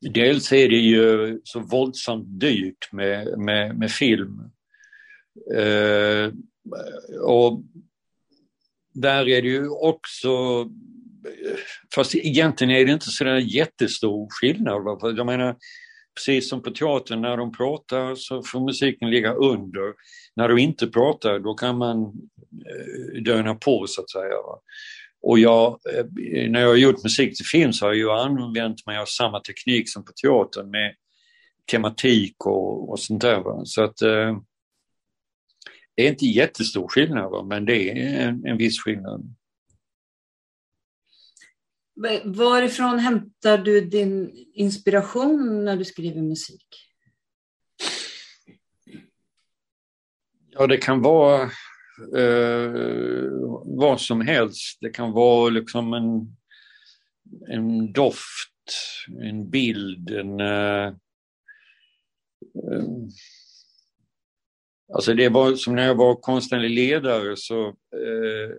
Dels är det ju så våldsamt dyrt med, med, med film. Eh, och där är det ju också, fast egentligen är det inte så jättestor skillnad. Jag menar, precis som på teatern, när de pratar så får musiken ligga under. När de inte pratar då kan man eh, döna på så att säga. Och jag, eh, när jag har gjort musik till film så har jag använt mig av samma teknik som på teatern med tematik och, och sånt där. Så att eh, det är inte jättestor skillnad men det är en, en viss skillnad. Varifrån hämtar du din inspiration när du skriver musik? Ja, det kan vara eh, vad som helst. Det kan vara liksom en, en doft, en bild, en... Eh, eh, alltså det var som när jag var konstnärlig ledare så eh,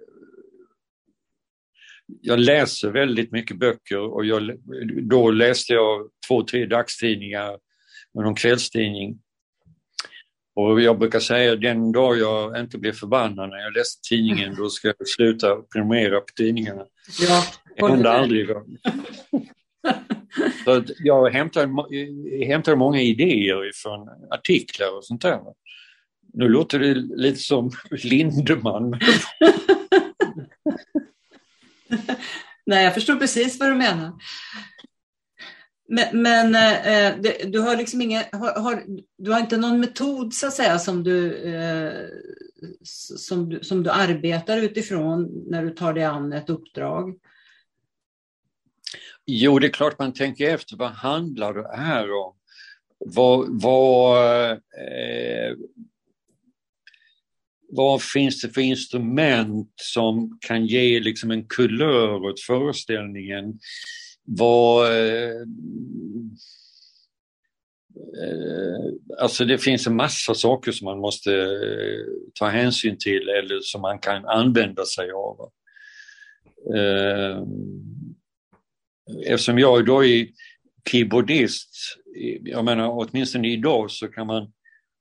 jag läser väldigt mycket böcker och jag, då läste jag två, tre dagstidningar och någon kvällstidning. Och jag brukar säga den dag jag inte blir förbannad när jag läser tidningen, då ska jag sluta prenumerera på tidningarna. Ja, det händer aldrig. Så jag hämtar, hämtar många idéer från artiklar och sånt där. Nu låter det lite som Lindeman. Nej, jag förstår precis vad du menar. Men, men eh, det, du har liksom inga, har, har, du har inte någon metod så att säga som du, eh, som, du, som du arbetar utifrån när du tar dig an ett uppdrag? Jo, det är klart man tänker efter. Vad handlar det här om? Vad, vad, eh, vad finns det för instrument som kan ge liksom en kulör åt föreställningen? Vad, eh, eh alltså det finns en massa saker som man måste eh, ta hänsyn till eller som man kan använda sig av. Eh, eftersom jag då är keyboardist, jag menar åtminstone idag så kan man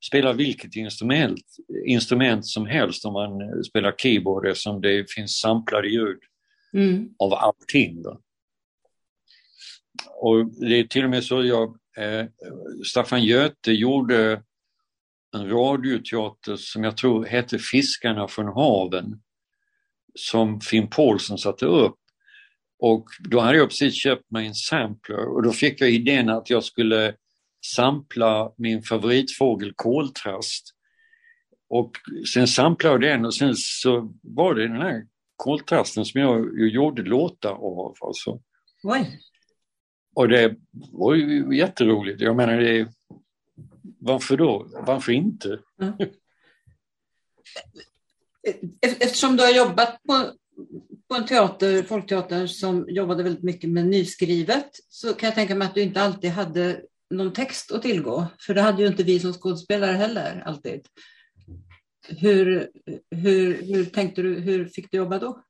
spela vilket instrument, instrument som helst om man spelar keyboard eftersom det finns samplade ljud mm. av allting. Då. och det är till och med så jag, eh, Staffan Göte gjorde en radioteater som jag tror hette Fiskarna från haven som Finn Paulsson satte upp. Och då hade jag precis köpt mig en sampler och då fick jag idén att jag skulle sampla min favoritfågel koltrast. Och sen samplade jag den och sen så var det den här koltrasten som jag gjorde låtar av. Alltså. Oj. Och det var ju jätteroligt. Jag menar, det, varför då? Varför inte? Mm. Eftersom du har jobbat på, på en teater, folkteater som jobbade väldigt mycket med nyskrivet så kan jag tänka mig att du inte alltid hade någon text att tillgå. För det hade ju inte vi som skådespelare heller alltid. Hur, hur, hur tänkte du, hur fick du jobba då?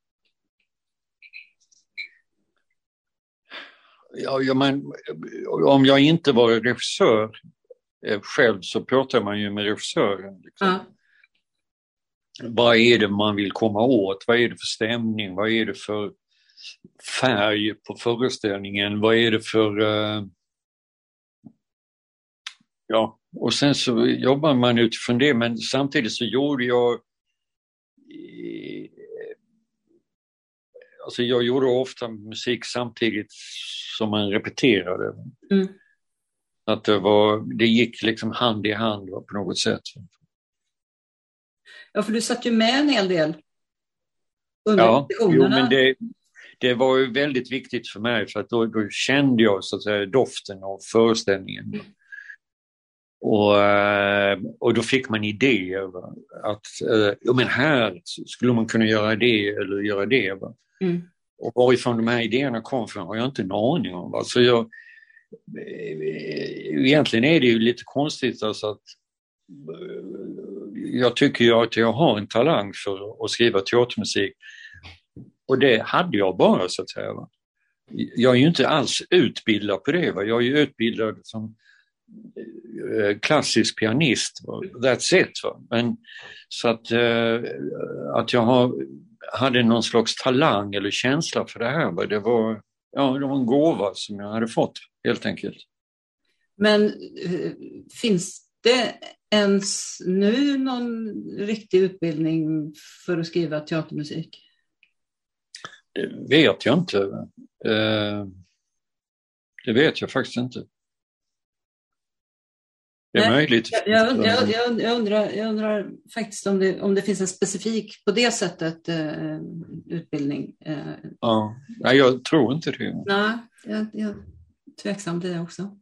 Ja, men, om jag inte var regissör eh, själv så pratar man ju med regissören. Liksom. Ja. Vad är det man vill komma åt? Vad är det för stämning? Vad är det för färg på föreställningen? Vad är det för... Uh... Ja, och sen så jobbar man utifrån det men samtidigt så gjorde jag Alltså jag gjorde ofta musik samtidigt som man repeterade. Mm. Att det, var, det gick liksom hand i hand på något sätt. Ja, för du satt ju med en hel del under ja, jo, men det, det var ju väldigt viktigt för mig för att då, då kände jag så att säga doften av föreställningen. Mm. Och, eh, och då fick man idéer. Att eh, ja, men här skulle man kunna göra det eller göra det. Mm. Och varifrån de här idéerna kom från har jag inte en aning om. Alltså jag, eh, egentligen är det ju lite konstigt alltså att jag tycker ju att jag har en talang för att skriva teatermusik. Och det hade jag bara så att säga. Jag är ju inte alls utbildad på det. Va? Jag är ju utbildad som klassisk pianist. That's it. Men, så att, eh, att jag har, hade någon slags talang eller känsla för det här, det var, ja, det var en gåva som jag hade fått helt enkelt. Men eh, finns det ens nu någon riktig utbildning för att skriva teatermusik? Det vet jag inte. Det vet jag faktiskt inte. Det är möjligt. Jag, jag, jag, jag, undrar, jag undrar faktiskt om det, om det finns en specifik, på det sättet, eh, utbildning. Eh. Ja, Nej, jag tror inte det. Nej, jag, jag tveksam till det också.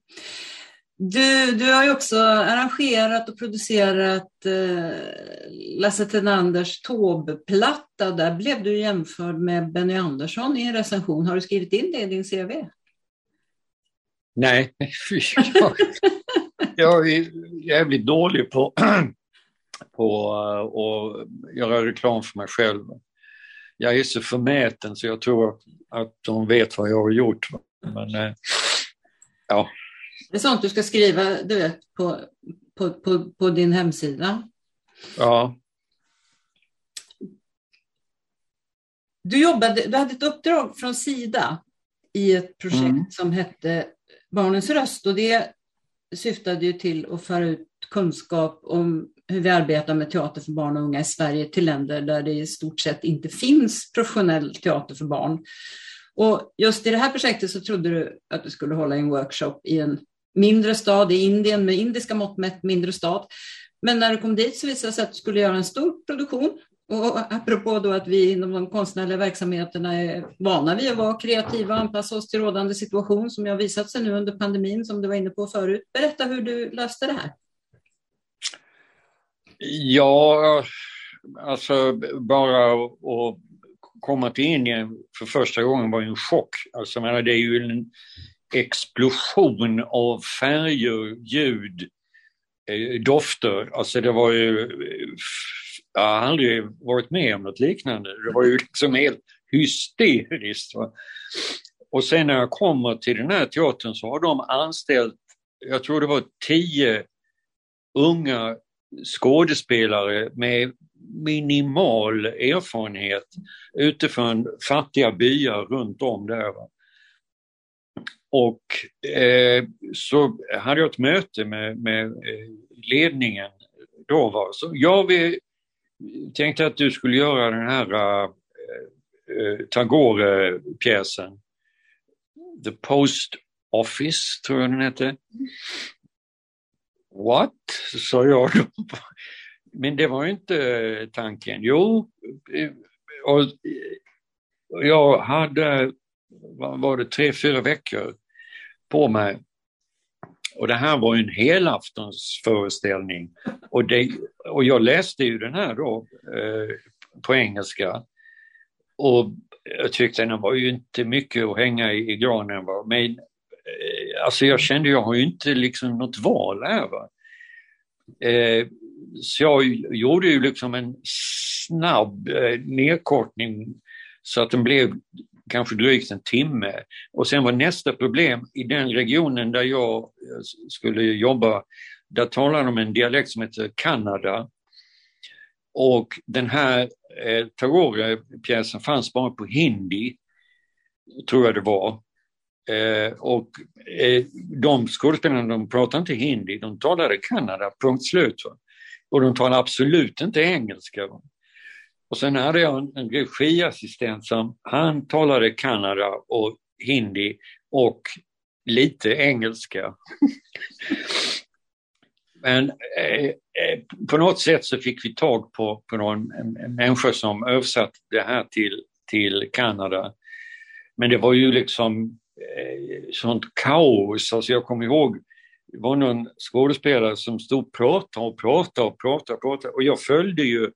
Du, du har ju också arrangerat och producerat eh, Lasse Tenanders Taube-platta. Där blev du jämförd med Benny Andersson i en recension. Har du skrivit in det i din CV? Nej, jag är jävligt dålig på, på att göra reklam för mig själv. Jag är så förmäten så jag tror att de vet vad jag har gjort. Men, eh, ja. Det är sånt du ska skriva du vet, på, på, på, på din hemsida. Ja. Du, jobbade, du hade ett uppdrag från Sida i ett projekt mm. som hette Barnens röst och det syftade ju till att föra ut kunskap om hur vi arbetar med teater för barn och unga i Sverige till länder där det i stort sett inte finns professionell teater för barn. Och just i det här projektet så trodde du att du skulle hålla en workshop i en mindre stad i Indien med indiska mått mätt mindre stad. Men när du kom dit så visade det sig att du skulle göra en stor produktion och apropå då att vi inom de konstnärliga verksamheterna är vana vid att vara kreativa och anpassa oss till rådande situation som har visat sig nu under pandemin som du var inne på förut. Berätta hur du löste det här. Ja, alltså bara att komma till Indien för första gången var en chock. Alltså, menar, det är ju en explosion av färger, ljud, eh, dofter. Alltså det var ju jag har aldrig varit med om något liknande. Det var ju liksom helt hysteriskt. Va? Och sen när jag kommer till den här teatern så har de anställt, jag tror det var tio unga skådespelare med minimal erfarenhet utifrån fattiga byar runt om där. Va? Och eh, så hade jag ett möte med, med eh, ledningen då. Var. Så jag vill, tänkte att du skulle göra den här äh, Tagore-pjäsen. The Post Office, tror jag den hette. What? sa jag då. Men det var inte eh, tanken. Jo, och jag hade, vad var det, tre, fyra veckor på mig. Och det här var en helaftonsföreställning. Och, det, och jag läste ju den här då eh, på engelska. Och jag tyckte den var ju inte mycket att hänga i, i granen. Va? Men eh, alltså jag kände jag har ju inte liksom något val här. Va? Eh, så jag gjorde ju liksom en snabb eh, nedkortning så att den blev kanske drygt en timme. Och sen var nästa problem i den regionen där jag eh, skulle jobba, där talade de en dialekt som heter Kanada. Och den här eh, Tagore-pjäsen fanns bara på hindi, tror jag det var. Eh, och eh, de skådespelarna de pratade inte hindi, de talade Kanada, punkt slut. Och de talade absolut inte engelska. Och sen hade jag en, en regiassistent som han talade Kanada och hindi och lite engelska. Men eh, eh, på något sätt så fick vi tag på, på någon, en, en människa som översatte det här till, till Kanada. Men det var ju liksom eh, sånt kaos. Alltså jag kommer ihåg, det var någon skådespelare som stod och pratade och pratade och pratade och pratade och jag följde ju Eh,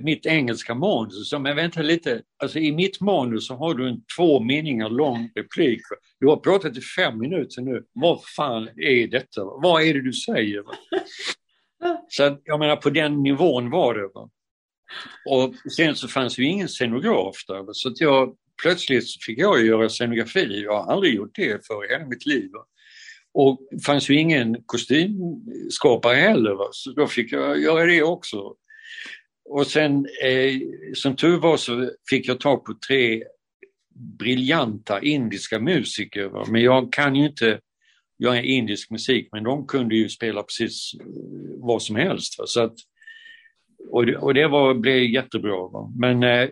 mitt engelska manus. Men vänta lite, alltså i mitt manus så har du en två meningar lång replik. Du har pratat i fem minuter nu. Vad fan är detta? Vad är det du säger? Så jag menar på den nivån var det. Va? Och sen så fanns ju ingen scenograf där. Så att jag, plötsligt fick jag göra scenografi. Jag har aldrig gjort det för hela mitt liv. Va? Och det fanns ju ingen kostymskapare heller. Va? Så då fick jag göra det också. Och sen eh, som tur var så fick jag tag på tre briljanta indiska musiker. Va? Men jag kan ju inte göra indisk musik men de kunde ju spela precis eh, vad som helst. Va? Så att, och det, och det var, blev jättebra. Va? Men eh,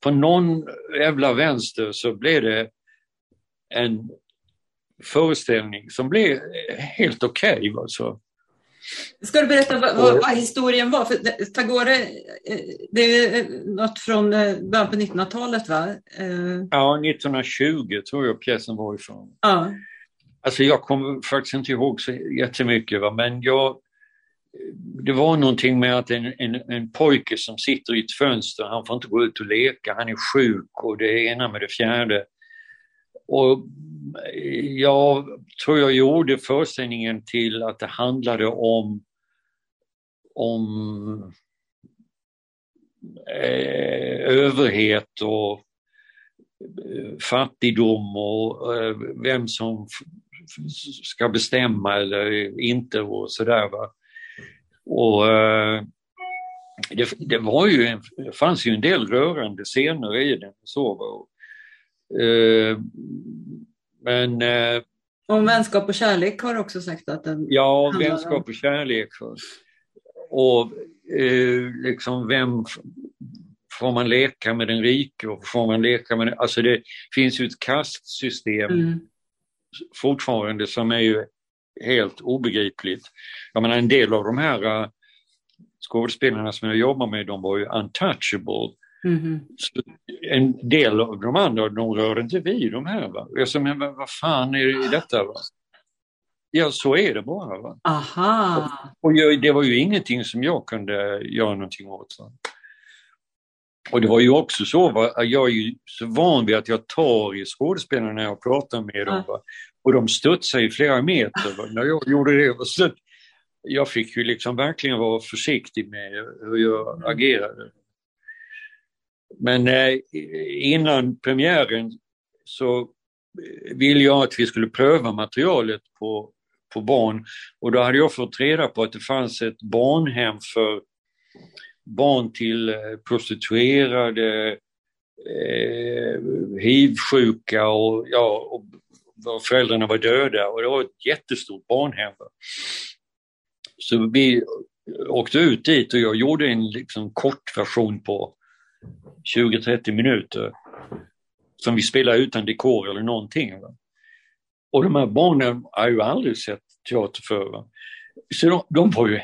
på någon jävla vänster så blev det en föreställning som blev eh, helt okej. Okay, Ska du berätta vad, vad, vad historien var? För Tagore, eh, det är något från eh, början på 1900-talet va? Eh, ja, 1920 tror jag pjäsen var ifrån. Ja. Alltså jag kommer faktiskt inte ihåg så jättemycket va? men jag, det var någonting med att en, en, en pojke som sitter i ett fönster, han får inte gå ut och leka, han är sjuk och det ena med det fjärde. Och jag tror jag gjorde föreställningen till att det handlade om, om eh, överhet och eh, fattigdom och eh, vem som ska bestämma eller inte och sådär. Och eh, det, det, var ju en, det fanns ju en del rörande scener i den. Så, men... Eh, och vänskap och kärlek har också sagt att den Ja, vänskap och kärlek. Och eh, liksom vem får man leka med den rike och får man leka med den, Alltså det finns ju ett kastsystem mm. fortfarande som är ju helt obegripligt. Jag menar en del av de här skådespelarna som jag jobbar med, de var ju untouchable. Mm. En del av de andra, de rör inte vid de här. Va? Jag sa, men vad fan är detta? Va? Ja, så är det bara. Va? Aha. Och, och jag, det var ju ingenting som jag kunde göra någonting åt. Va? Och det var ju också så, va? jag är ju så van vid att jag tar i skådespelarna när jag pratar med dem. Va? Och de studsade i flera meter va? när jag gjorde det. Så jag fick ju liksom verkligen vara försiktig med hur jag mm. agerade. Men eh, innan premiären så eh, ville jag att vi skulle pröva materialet på, på barn och då hade jag fått reda på att det fanns ett barnhem för barn till eh, prostituerade, eh, hiv-sjuka och, ja, och föräldrarna var döda och det var ett jättestort barnhem. Så vi åkte ut dit och jag gjorde en liksom kort version på 20-30 minuter som vi spelade utan dekor eller någonting. Va? Och de här barnen har ju aldrig sett teater förr. Va? Så de, de var ju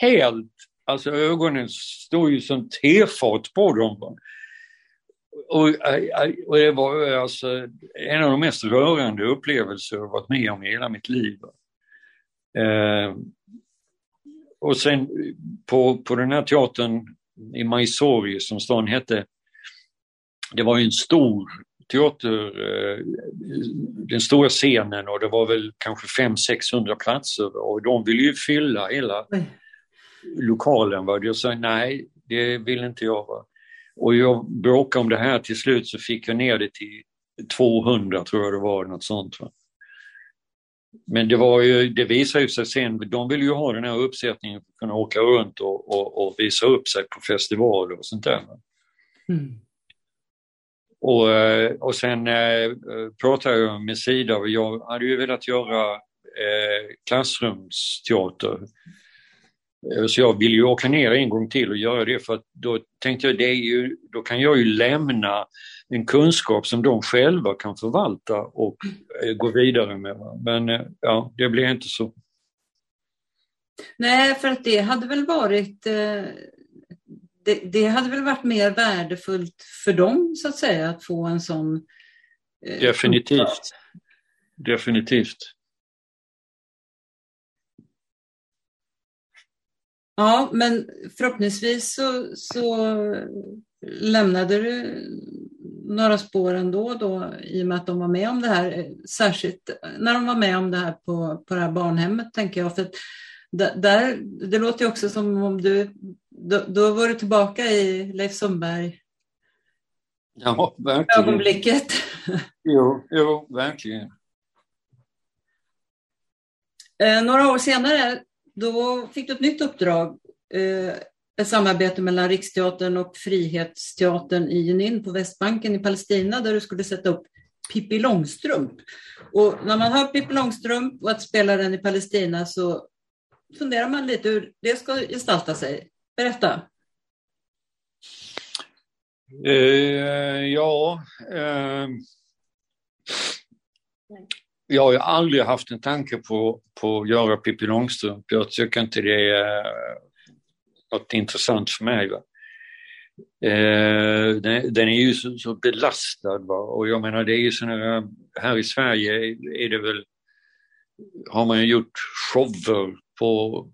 helt, alltså ögonen stod ju som tefat på dem. Va? Och, och det var alltså en av de mest rörande upplevelser jag varit med om i hela mitt liv. Eh, och sen på, på den här teatern i Mysore som stan hette, det var ju en stor teater, eh, den stora scenen och det var väl kanske 500-600 platser och de ville ju fylla hela lokalen. Va? Jag sa nej, det vill inte jag. Va? Och jag bråkade om det här till slut så fick jag ner det till 200 tror jag det var, något sånt. Va? Men det, var ju, det visade sig sen, de vill ju ha den här uppsättningen för att kunna åka runt och, och, och visa upp sig på festivaler och sånt där. Mm. Och, eh, och sen eh, pratade jag med Sida och jag hade ju velat göra eh, klassrumsteater. Eh, så jag ville ju åka ner en gång till och göra det för att då tänkte jag, det ju, då kan jag ju lämna en kunskap som de själva kan förvalta och eh, gå vidare med. Men eh, ja, det blev inte så. Nej, för att det hade väl varit det, det, hade väl varit mer värdefullt för dem så att säga att få en sån Definitivt. Definitivt. Ja, men förhoppningsvis så, så lämnade du några spår ändå då i och med att de var med om det här, särskilt när de var med om det här på, på det här barnhemmet tänker jag. För där, det låter ju också som om du, då, då var du tillbaka i Leif Sundberg Ja, verkligen. Ögonblicket. Jo, jo verkligen. Eh, några år senare då fick du ett nytt uppdrag, eh, ett samarbete mellan Riksteatern och Frihetsteatern i Jenin på Västbanken i Palestina där du skulle sätta upp Pippi Långstrump. Och när man hör Pippi Långstrump och att spela den i Palestina så funderar man lite hur det ska gestalta sig. Berätta. Eh, ja, eh, jag har ju aldrig haft en tanke på, på att göra Pippi Långstrump. Jag tycker inte det är något intressant för mig. Va? Eh, den, den, är ju så, så belastad va? och jag menar det är ju sådana, här i Sverige är det väl, har man ju gjort shower på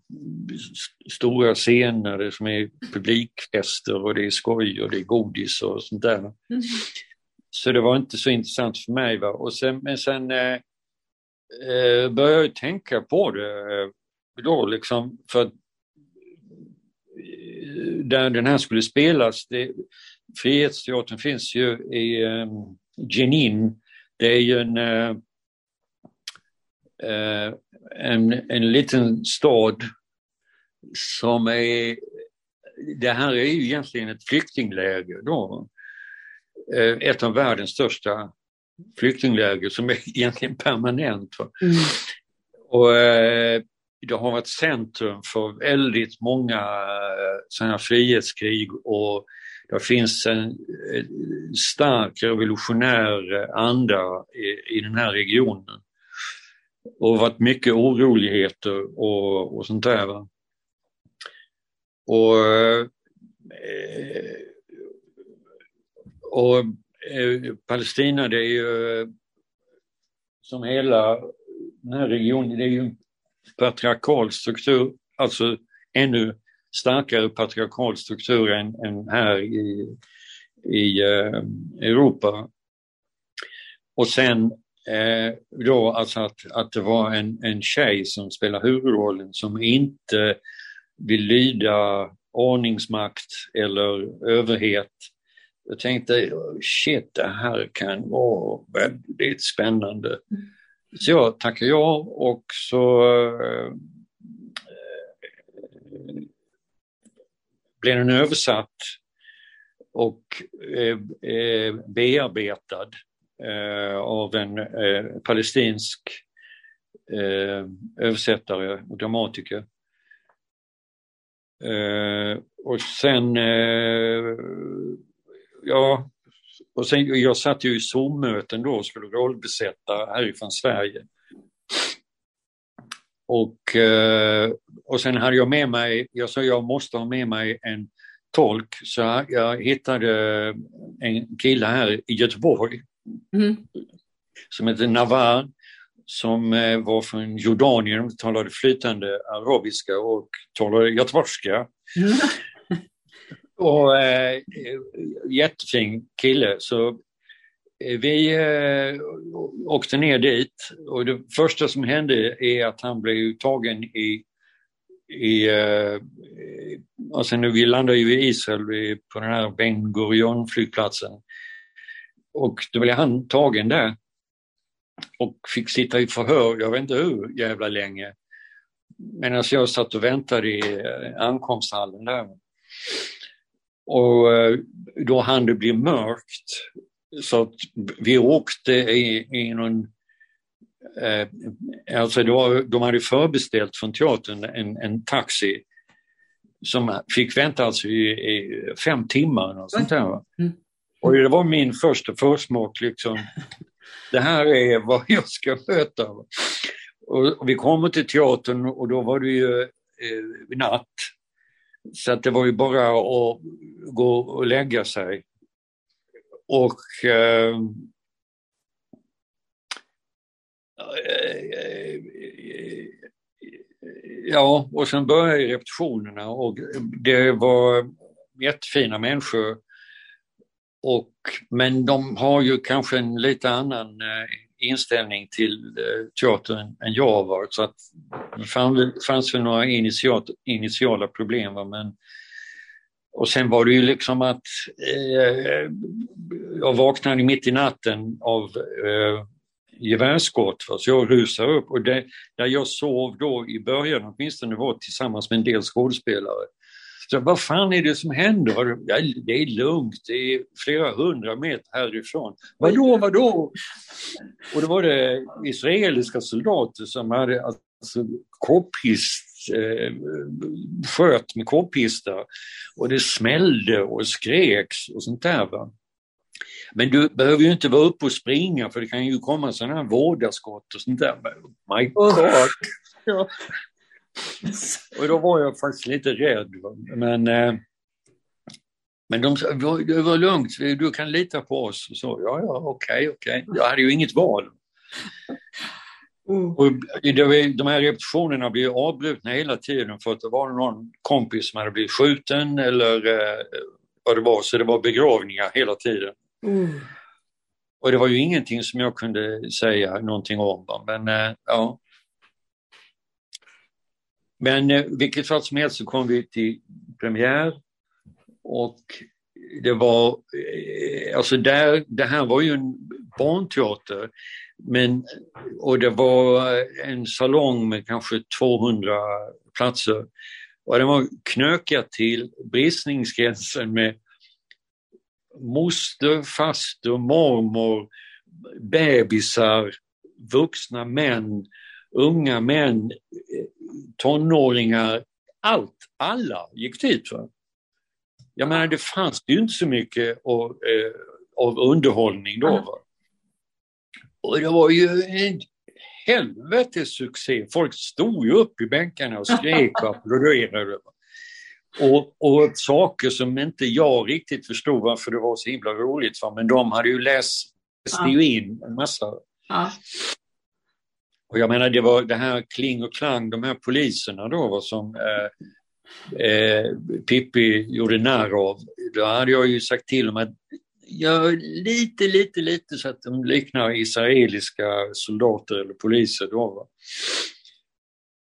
stora scener som är publikfester och det är skoj och det är godis och sånt där. Mm. Så det var inte så intressant för mig. Va? Och sen, men sen eh, eh, började jag tänka på det eh, då liksom för att där den här skulle spelas, det, Frihetsteatern finns ju i eh, Jenin. Det är ju en, eh, eh, en, en liten stad som är, det här är ju egentligen ett flyktingläger då. Ett av världens största flyktingläger som är egentligen permanent. Mm. Och eh, det har varit centrum för väldigt många eh, sådana frihetskrig och det finns en stark revolutionär anda i, i den här regionen. Och varit mycket oroligheter och, och sånt där. Va? Och, eh, och eh, Palestina det är ju som hela den här regionen, det är ju patriarkal struktur, alltså ännu starkare patriarkal struktur än, än här i, i eh, Europa. Och sen eh, då alltså att, att det var en, en tjej som spelar huvudrollen som inte vill lyda ordningsmakt eller överhet jag tänkte, shit, det här kan vara väldigt spännande. Mm. Mm. Så jag tackade ja och så eh, blev den översatt och eh, eh, bearbetad eh, av en eh, palestinsk eh, översättare och dramatiker. Eh, och sen, eh, ja, och sen, jag satt ju i Zoom-möten då och skulle rollbesätta härifrån Sverige. Och, eh, och sen hade jag med mig, jag sa jag måste ha med mig en tolk, så jag hittade en kille här i Göteborg mm. som heter Navar som eh, var från Jordanien, talade flytande arabiska och talade göteborgska. Mm och eh, jättefin kille. Så eh, vi eh, åkte ner dit och det första som hände är att han blev tagen i, i eh, alltså nu, vi landade ju i Israel på den här Ben Gurion flygplatsen och då blev han tagen där och fick sitta i förhör, jag vet inte hur jävla länge. Medan alltså, jag satt och väntade i eh, ankomsthallen där. Och eh, då hann det bli mörkt. Så vi åkte i, i någon eh, alltså var, de hade förbeställt från teatern en, en taxi som fick vänta alltså i, i fem timmar. Och, sånt där. Mm. och det var min första försmak liksom det här är vad jag ska möta. Och vi kommer till teatern och då var det ju eh, natt. Så att det var ju bara att gå och lägga sig. Och eh, Ja, och sen började repetitionerna och det var jättefina människor och, men de har ju kanske en lite annan eh, inställning till eh, teatern än jag har varit. så att det fanns väl några initiat, initiala problem. Va? Men, och sen var det ju liksom att eh, jag vaknade mitt i natten av eh, gevärsskott. Så jag rusade upp och det, där jag sov då i början åtminstone var tillsammans med en del skådespelare. Så vad fan är det som händer? Ja, det är lugnt, det är flera hundra meter härifrån. Vadå, vadå? Och då var det israeliska soldater som hade alltså, k-pist, eh, sköt med k-pistar och det smällde och skreks och sånt där. Va? Men du behöver ju inte vara uppe och springa för det kan ju komma sådana här vårdarskott och sånt där. My God! Ja. Och då var jag faktiskt lite rädd. Men, eh, men de sa, det var lugnt, du kan lita på oss. Så, ja, ja, okej, okay, okej. Okay. Jag hade ju inget val. Mm. Och de här repetitionerna blev avbrutna hela tiden för att det var någon kompis som hade blivit skjuten eller eh, vad det var, så det var begravningar hela tiden. Mm. Och det var ju ingenting som jag kunde säga någonting om. Men eh, ja, men eh, vilket fall som helst så kom vi till premiär och det var, eh, alltså där, det här var ju en barnteater men, och det var en salong med kanske 200 platser. Och den var knökad till bristningsgränsen med moster, faster, mormor, bebisar, vuxna män, unga män, tonåringar, allt, alla gick dit. Va? Jag menar det fanns ju inte så mycket av, eh, av underhållning då. Va? Och det var ju en helvetes succé. Folk stod ju upp i bänkarna och skrek och applåderade. Och, och saker som inte jag riktigt förstod varför det var så himla roligt för, men de hade ju läst, läst ju in en massa. Ja. Och jag menar det var det här kling och klang, de här poliserna då som eh, eh, Pippi gjorde narr av. Då hade jag ju sagt till dem att gör lite, lite, lite så att de liknar israeliska soldater eller poliser då. Va?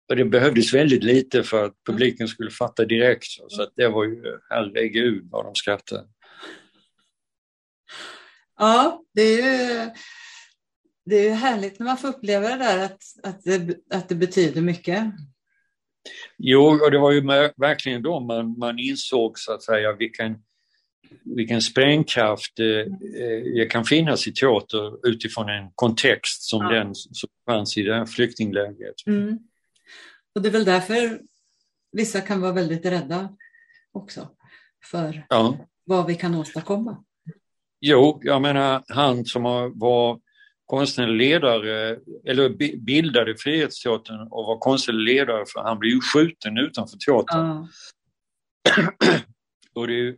Och det behövdes väldigt lite för att publiken skulle fatta direkt. Så att det var ju, herregud vad de skrattade. Ja, det är det är härligt när man får uppleva det där att, att, det, att det betyder mycket. Jo, och det var ju verkligen då man, man insåg så att säga vilken, vilken sprängkraft eh, kan finnas i teater utifrån en kontext som ja. den som fanns i det här flyktinglägret. Mm. Och det är väl därför vissa kan vara väldigt rädda också för ja. vad vi kan åstadkomma. Jo, jag menar han som var konstnärlig ledare, eller bildade Frihetsteatern och var konstnärlig ledare för han blev ju skjuten utanför teatern. Ja. och det är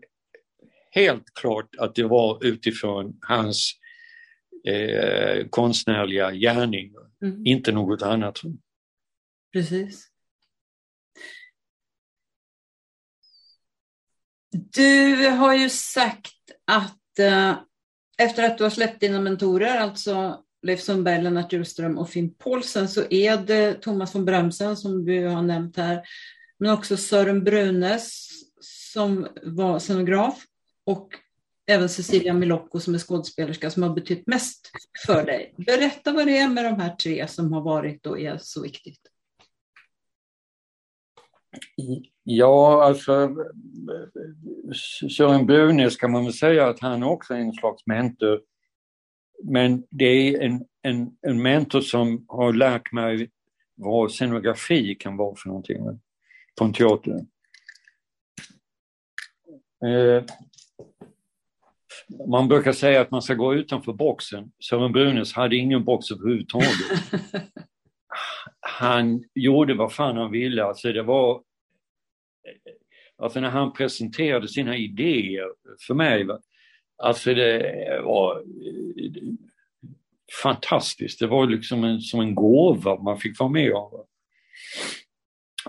helt klart att det var utifrån hans eh, konstnärliga gärning, mm. inte något annat. Precis. Du har ju sagt att eh, efter att du har släppt dina mentorer, alltså Leif Sundberg, Lennart Hjulström och Finn Paulsen, så är det Thomas von Bremsen som du har nämnt här, men också Sören Brunes som var scenograf och även Cecilia Milocco som är skådespelerska som har betytt mest för dig. Berätta vad det är med de här tre som har varit och är så viktigt. Ja, alltså Sören Brunes kan man väl säga att han också är en slags mentor. Men det är en, en, en mentor som har lärt mig vad scenografi kan vara för någonting på en teater. Eh, man brukar säga att man ska gå utanför boxen. Sören Brunes hade ingen box överhuvudtaget. Han gjorde vad fan han ville. Alltså det var... Alltså när han presenterade sina idéer för mig, alltså det var eh, fantastiskt. Det var liksom en, som en gåva man fick vara med om.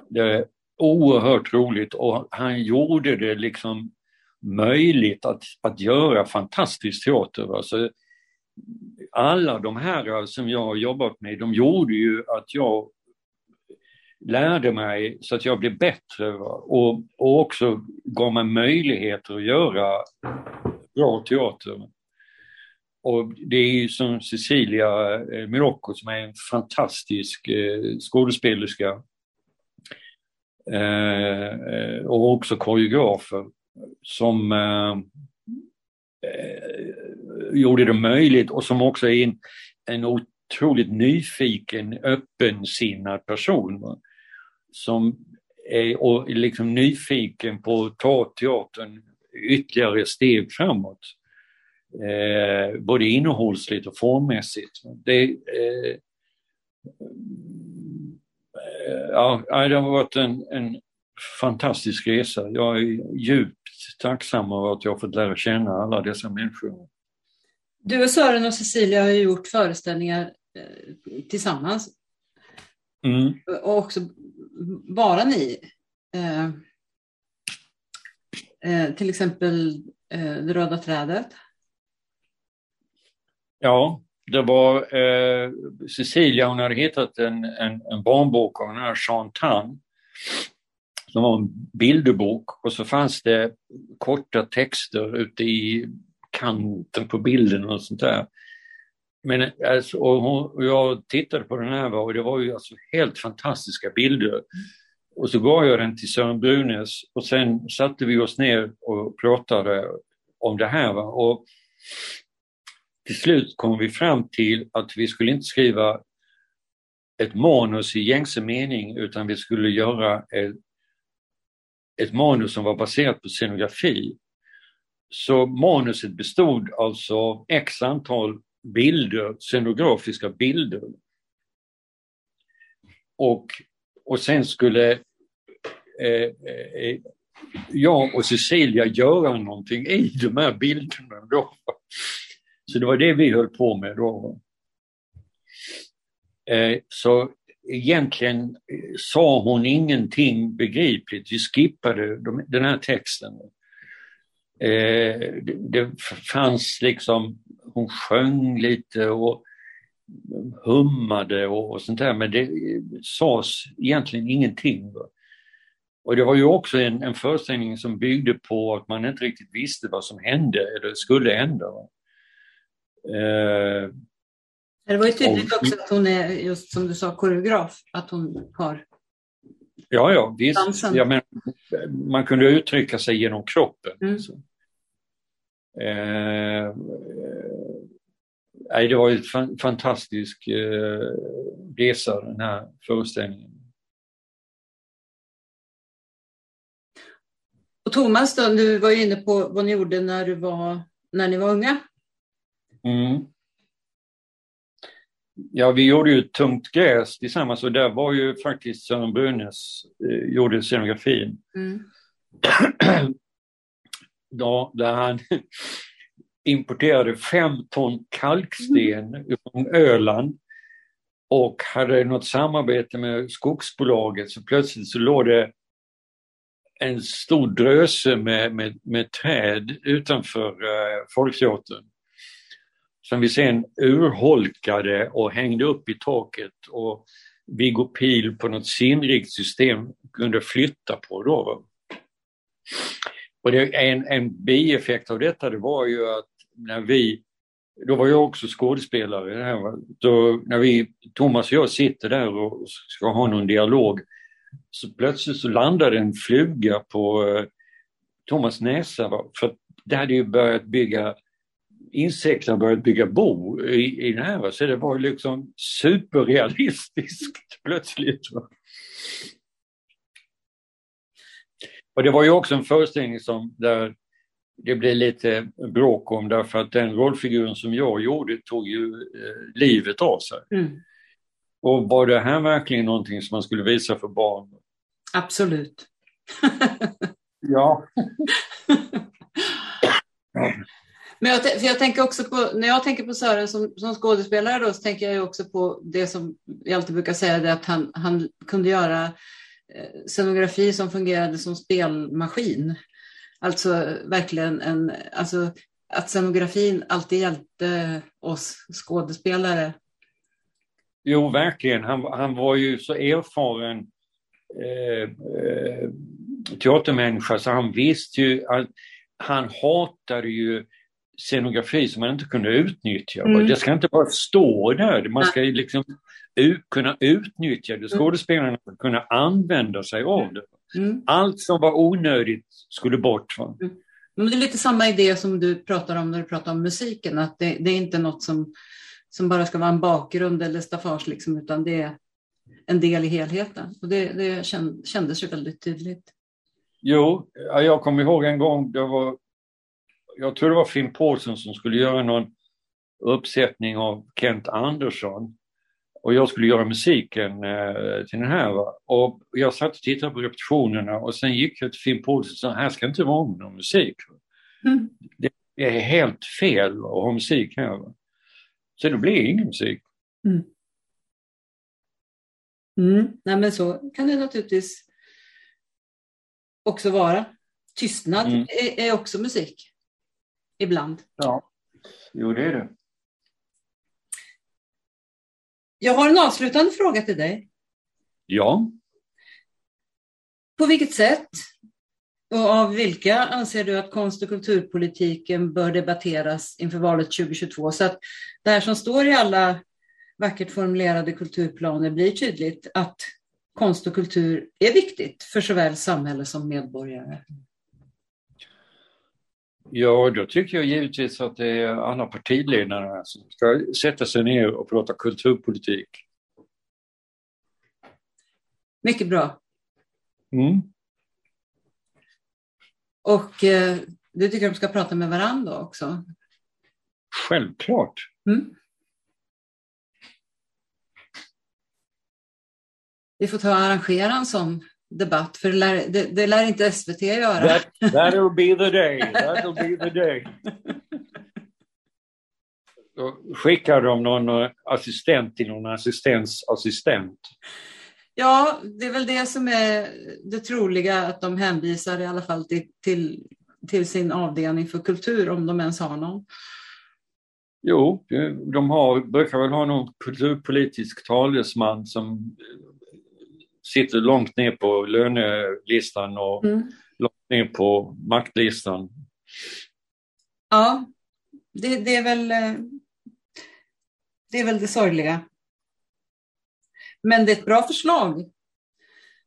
Det är oerhört roligt och han gjorde det liksom möjligt att, att göra fantastisk teater. Alltså, alla de här alltså, som jag har jobbat med, de gjorde ju att jag lärde mig så att jag blev bättre och, och också gav mig möjligheter att göra bra teater. Och det är ju som Cecilia eh, Mirocco som är en fantastisk eh, skådespelerska eh, eh och också koreografer som eh, eh, gjorde det möjligt och som också är en, en otroligt nyfiken, öppensinnad person. Som är och liksom nyfiken på att ta teatern ytterligare steg framåt. Eh, både innehållsligt och formmässigt. Det, eh, eh ja, det har varit en, en fantastisk resa. Jag är djupt tacksam över att jag fått lära känna alla dessa människor. Du och Sören och Cecilia har gjort föreställningar eh, tillsammans. Mm. Och också bara ni. Eh, eh, till exempel eh, Det röda trädet. Ja, det var eh, Cecilia, hon hade hittat en, en, en barnbok av den här Jean Tan som var en bilderbok och så fanns det korta texter ute i kanten på bilden och sånt där. Men alltså, och, hon, och jag tittade på den här och det var ju alltså helt fantastiska bilder. Och så gav jag den till Sören Brunes och sen satte vi oss ner och pratade om det här. Va? Och till slut kom vi fram till att vi skulle inte skriva ett manus i gängse mening utan vi skulle göra ett, ett manus som var baserat på scenografi. Så manuset bestod alltså av x antal bilder, scenografiska bilder. Och, och sen skulle eh, eh, jag och Cecilia göra någonting i de här bilderna. Då. Så det var det vi höll på med då. Eh, så egentligen eh, sa hon ingenting begripligt. Vi skippade den här texten. Eh, det fanns liksom, hon sjöng lite och hummade och, sånt där men det sades egentligen ingenting. Och det var ju också en, en föreställning som byggde på att man inte riktigt visste vad som hände eller skulle hända. Eh, det var ju tydligt också att hon är, just som du sa, koreograf, att hon har Ja, ja, visst. Ja, men man kunde uttrycka sig genom kroppen. Mm. Eh, eh, det var en fan, fantastisk eh, resa den här föreställningen. Och Thomas, då, du var ju inne på vad ni gjorde när, du var, när ni var unga. Mm. Ja, vi gjorde ju Tungt gräs tillsammans och där var ju faktiskt Sören Brunnes eh, gjorde scenografin. Mm. då, där han importerade fem ton kalksten mm. från Öland och hade något samarbete med skogsbolaget så plötsligt så låg det en stor dröse med, med, med träd utanför uh, folkteatern som vi sen urholkade och hängde upp i taket och Viggo Pil på något sinnrikt system kunde flytta på. Då. Och det, en, en bieffekt av detta det var ju att när vi, då var jag också skådespelare, här, då, när vi, Thomas och jag sitter där och ska ha någon dialog så plötsligt så landade en fluga på eh, Thomas näsa för det hade ju börjat bygga insekterna börjat bygga bo i, i det här. Så det var liksom superrealistiskt plötsligt. Och det var ju också en föreställning som där det blev lite bråk om därför att den rollfiguren som jag gjorde tog ju eh, livet av sig. Mm. Och var det här verkligen någonting som man skulle visa för barn? Absolut. ja. Men jag, för jag tänker också på, när jag tänker på Sören som, som skådespelare då, så tänker jag också på det som jag alltid brukar säga, det att han, han kunde göra scenografi som fungerade som spelmaskin. Alltså verkligen en, alltså att scenografin alltid hjälpte oss skådespelare. Jo, verkligen. Han, han var ju så erfaren eh, eh, teatermänniska så han visste ju att han hatade ju scenografi som man inte kunde utnyttja. Mm. Det ska inte bara stå där, man ska liksom kunna utnyttja det. Mm. Skådespelarna ska kunna använda sig av det. Mm. Allt som var onödigt skulle bort. Va? Mm. Men det är lite samma idé som du pratar om när du pratar om musiken, att det, det är inte något som, som bara ska vara en bakgrund eller staffage, liksom, utan det är en del i helheten. Och det, det kändes ju väldigt tydligt. Jo, jag kommer ihåg en gång, det var jag tror det var Finn Paulsen som skulle göra någon uppsättning av Kent Andersson. Och jag skulle göra musiken eh, till den här. Va? Och jag satt och tittade på repetitionerna och sen gick jag till Finn Paulsen och sa, här ska inte vara någon musik. Mm. Det är helt fel att ha musik här. Va? Så det blir ingen musik. Mm. Mm. Nej men så kan det naturligtvis också vara. Tystnad mm. är, är också musik ibland. Ja, jo det är det. Jag har en avslutande fråga till dig. Ja. På vilket sätt och av vilka anser du att konst och kulturpolitiken bör debatteras inför valet 2022 så att det här som står i alla vackert formulerade kulturplaner blir tydligt att konst och kultur är viktigt för såväl samhälle som medborgare? Ja, då tycker jag givetvis att det är alla partiledarna som ska sätta sig ner och prata kulturpolitik. Mycket bra. Mm. Och eh, du tycker de ska prata med varandra också? Självklart. Mm. Vi får ta och arrangera en sån debatt, för det lär, det, det lär inte SVT göra. That, that'll be the day, that'll be the day. Då skickar de någon assistent till någon assistents assistent. Ja, det är väl det som är det troliga, att de hänvisar i alla fall till, till, till sin avdelning för kultur, om de ens har någon. Jo, de har, brukar väl ha någon kulturpolitisk talesman som sitter långt ner på lönelistan och mm. långt ner på maktlistan. Ja, det, det, är väl eh, det är väl det sorgliga. Men det är ett bra förslag.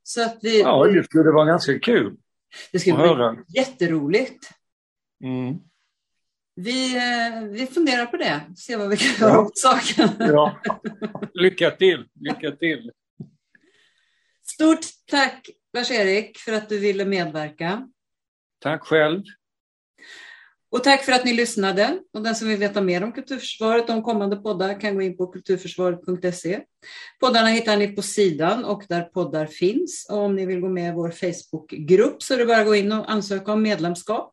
Så att vi, ja, det skulle vara ganska kul. Det skulle bli höra. jätteroligt. Mm. Vi, eh, vi funderar på det, se vad vi kan göra åt saken. Ja. Lycka till, lycka till. Stort tack Lars-Erik för att du ville medverka. Tack själv. Och tack för att ni lyssnade. Och den som vill veta mer om Kulturförsvaret om kommande poddar kan gå in på kulturförsvaret.se. Poddarna hittar ni på sidan och där poddar finns. Och om ni vill gå med i vår Facebookgrupp så är det bara att gå in och ansöka om medlemskap.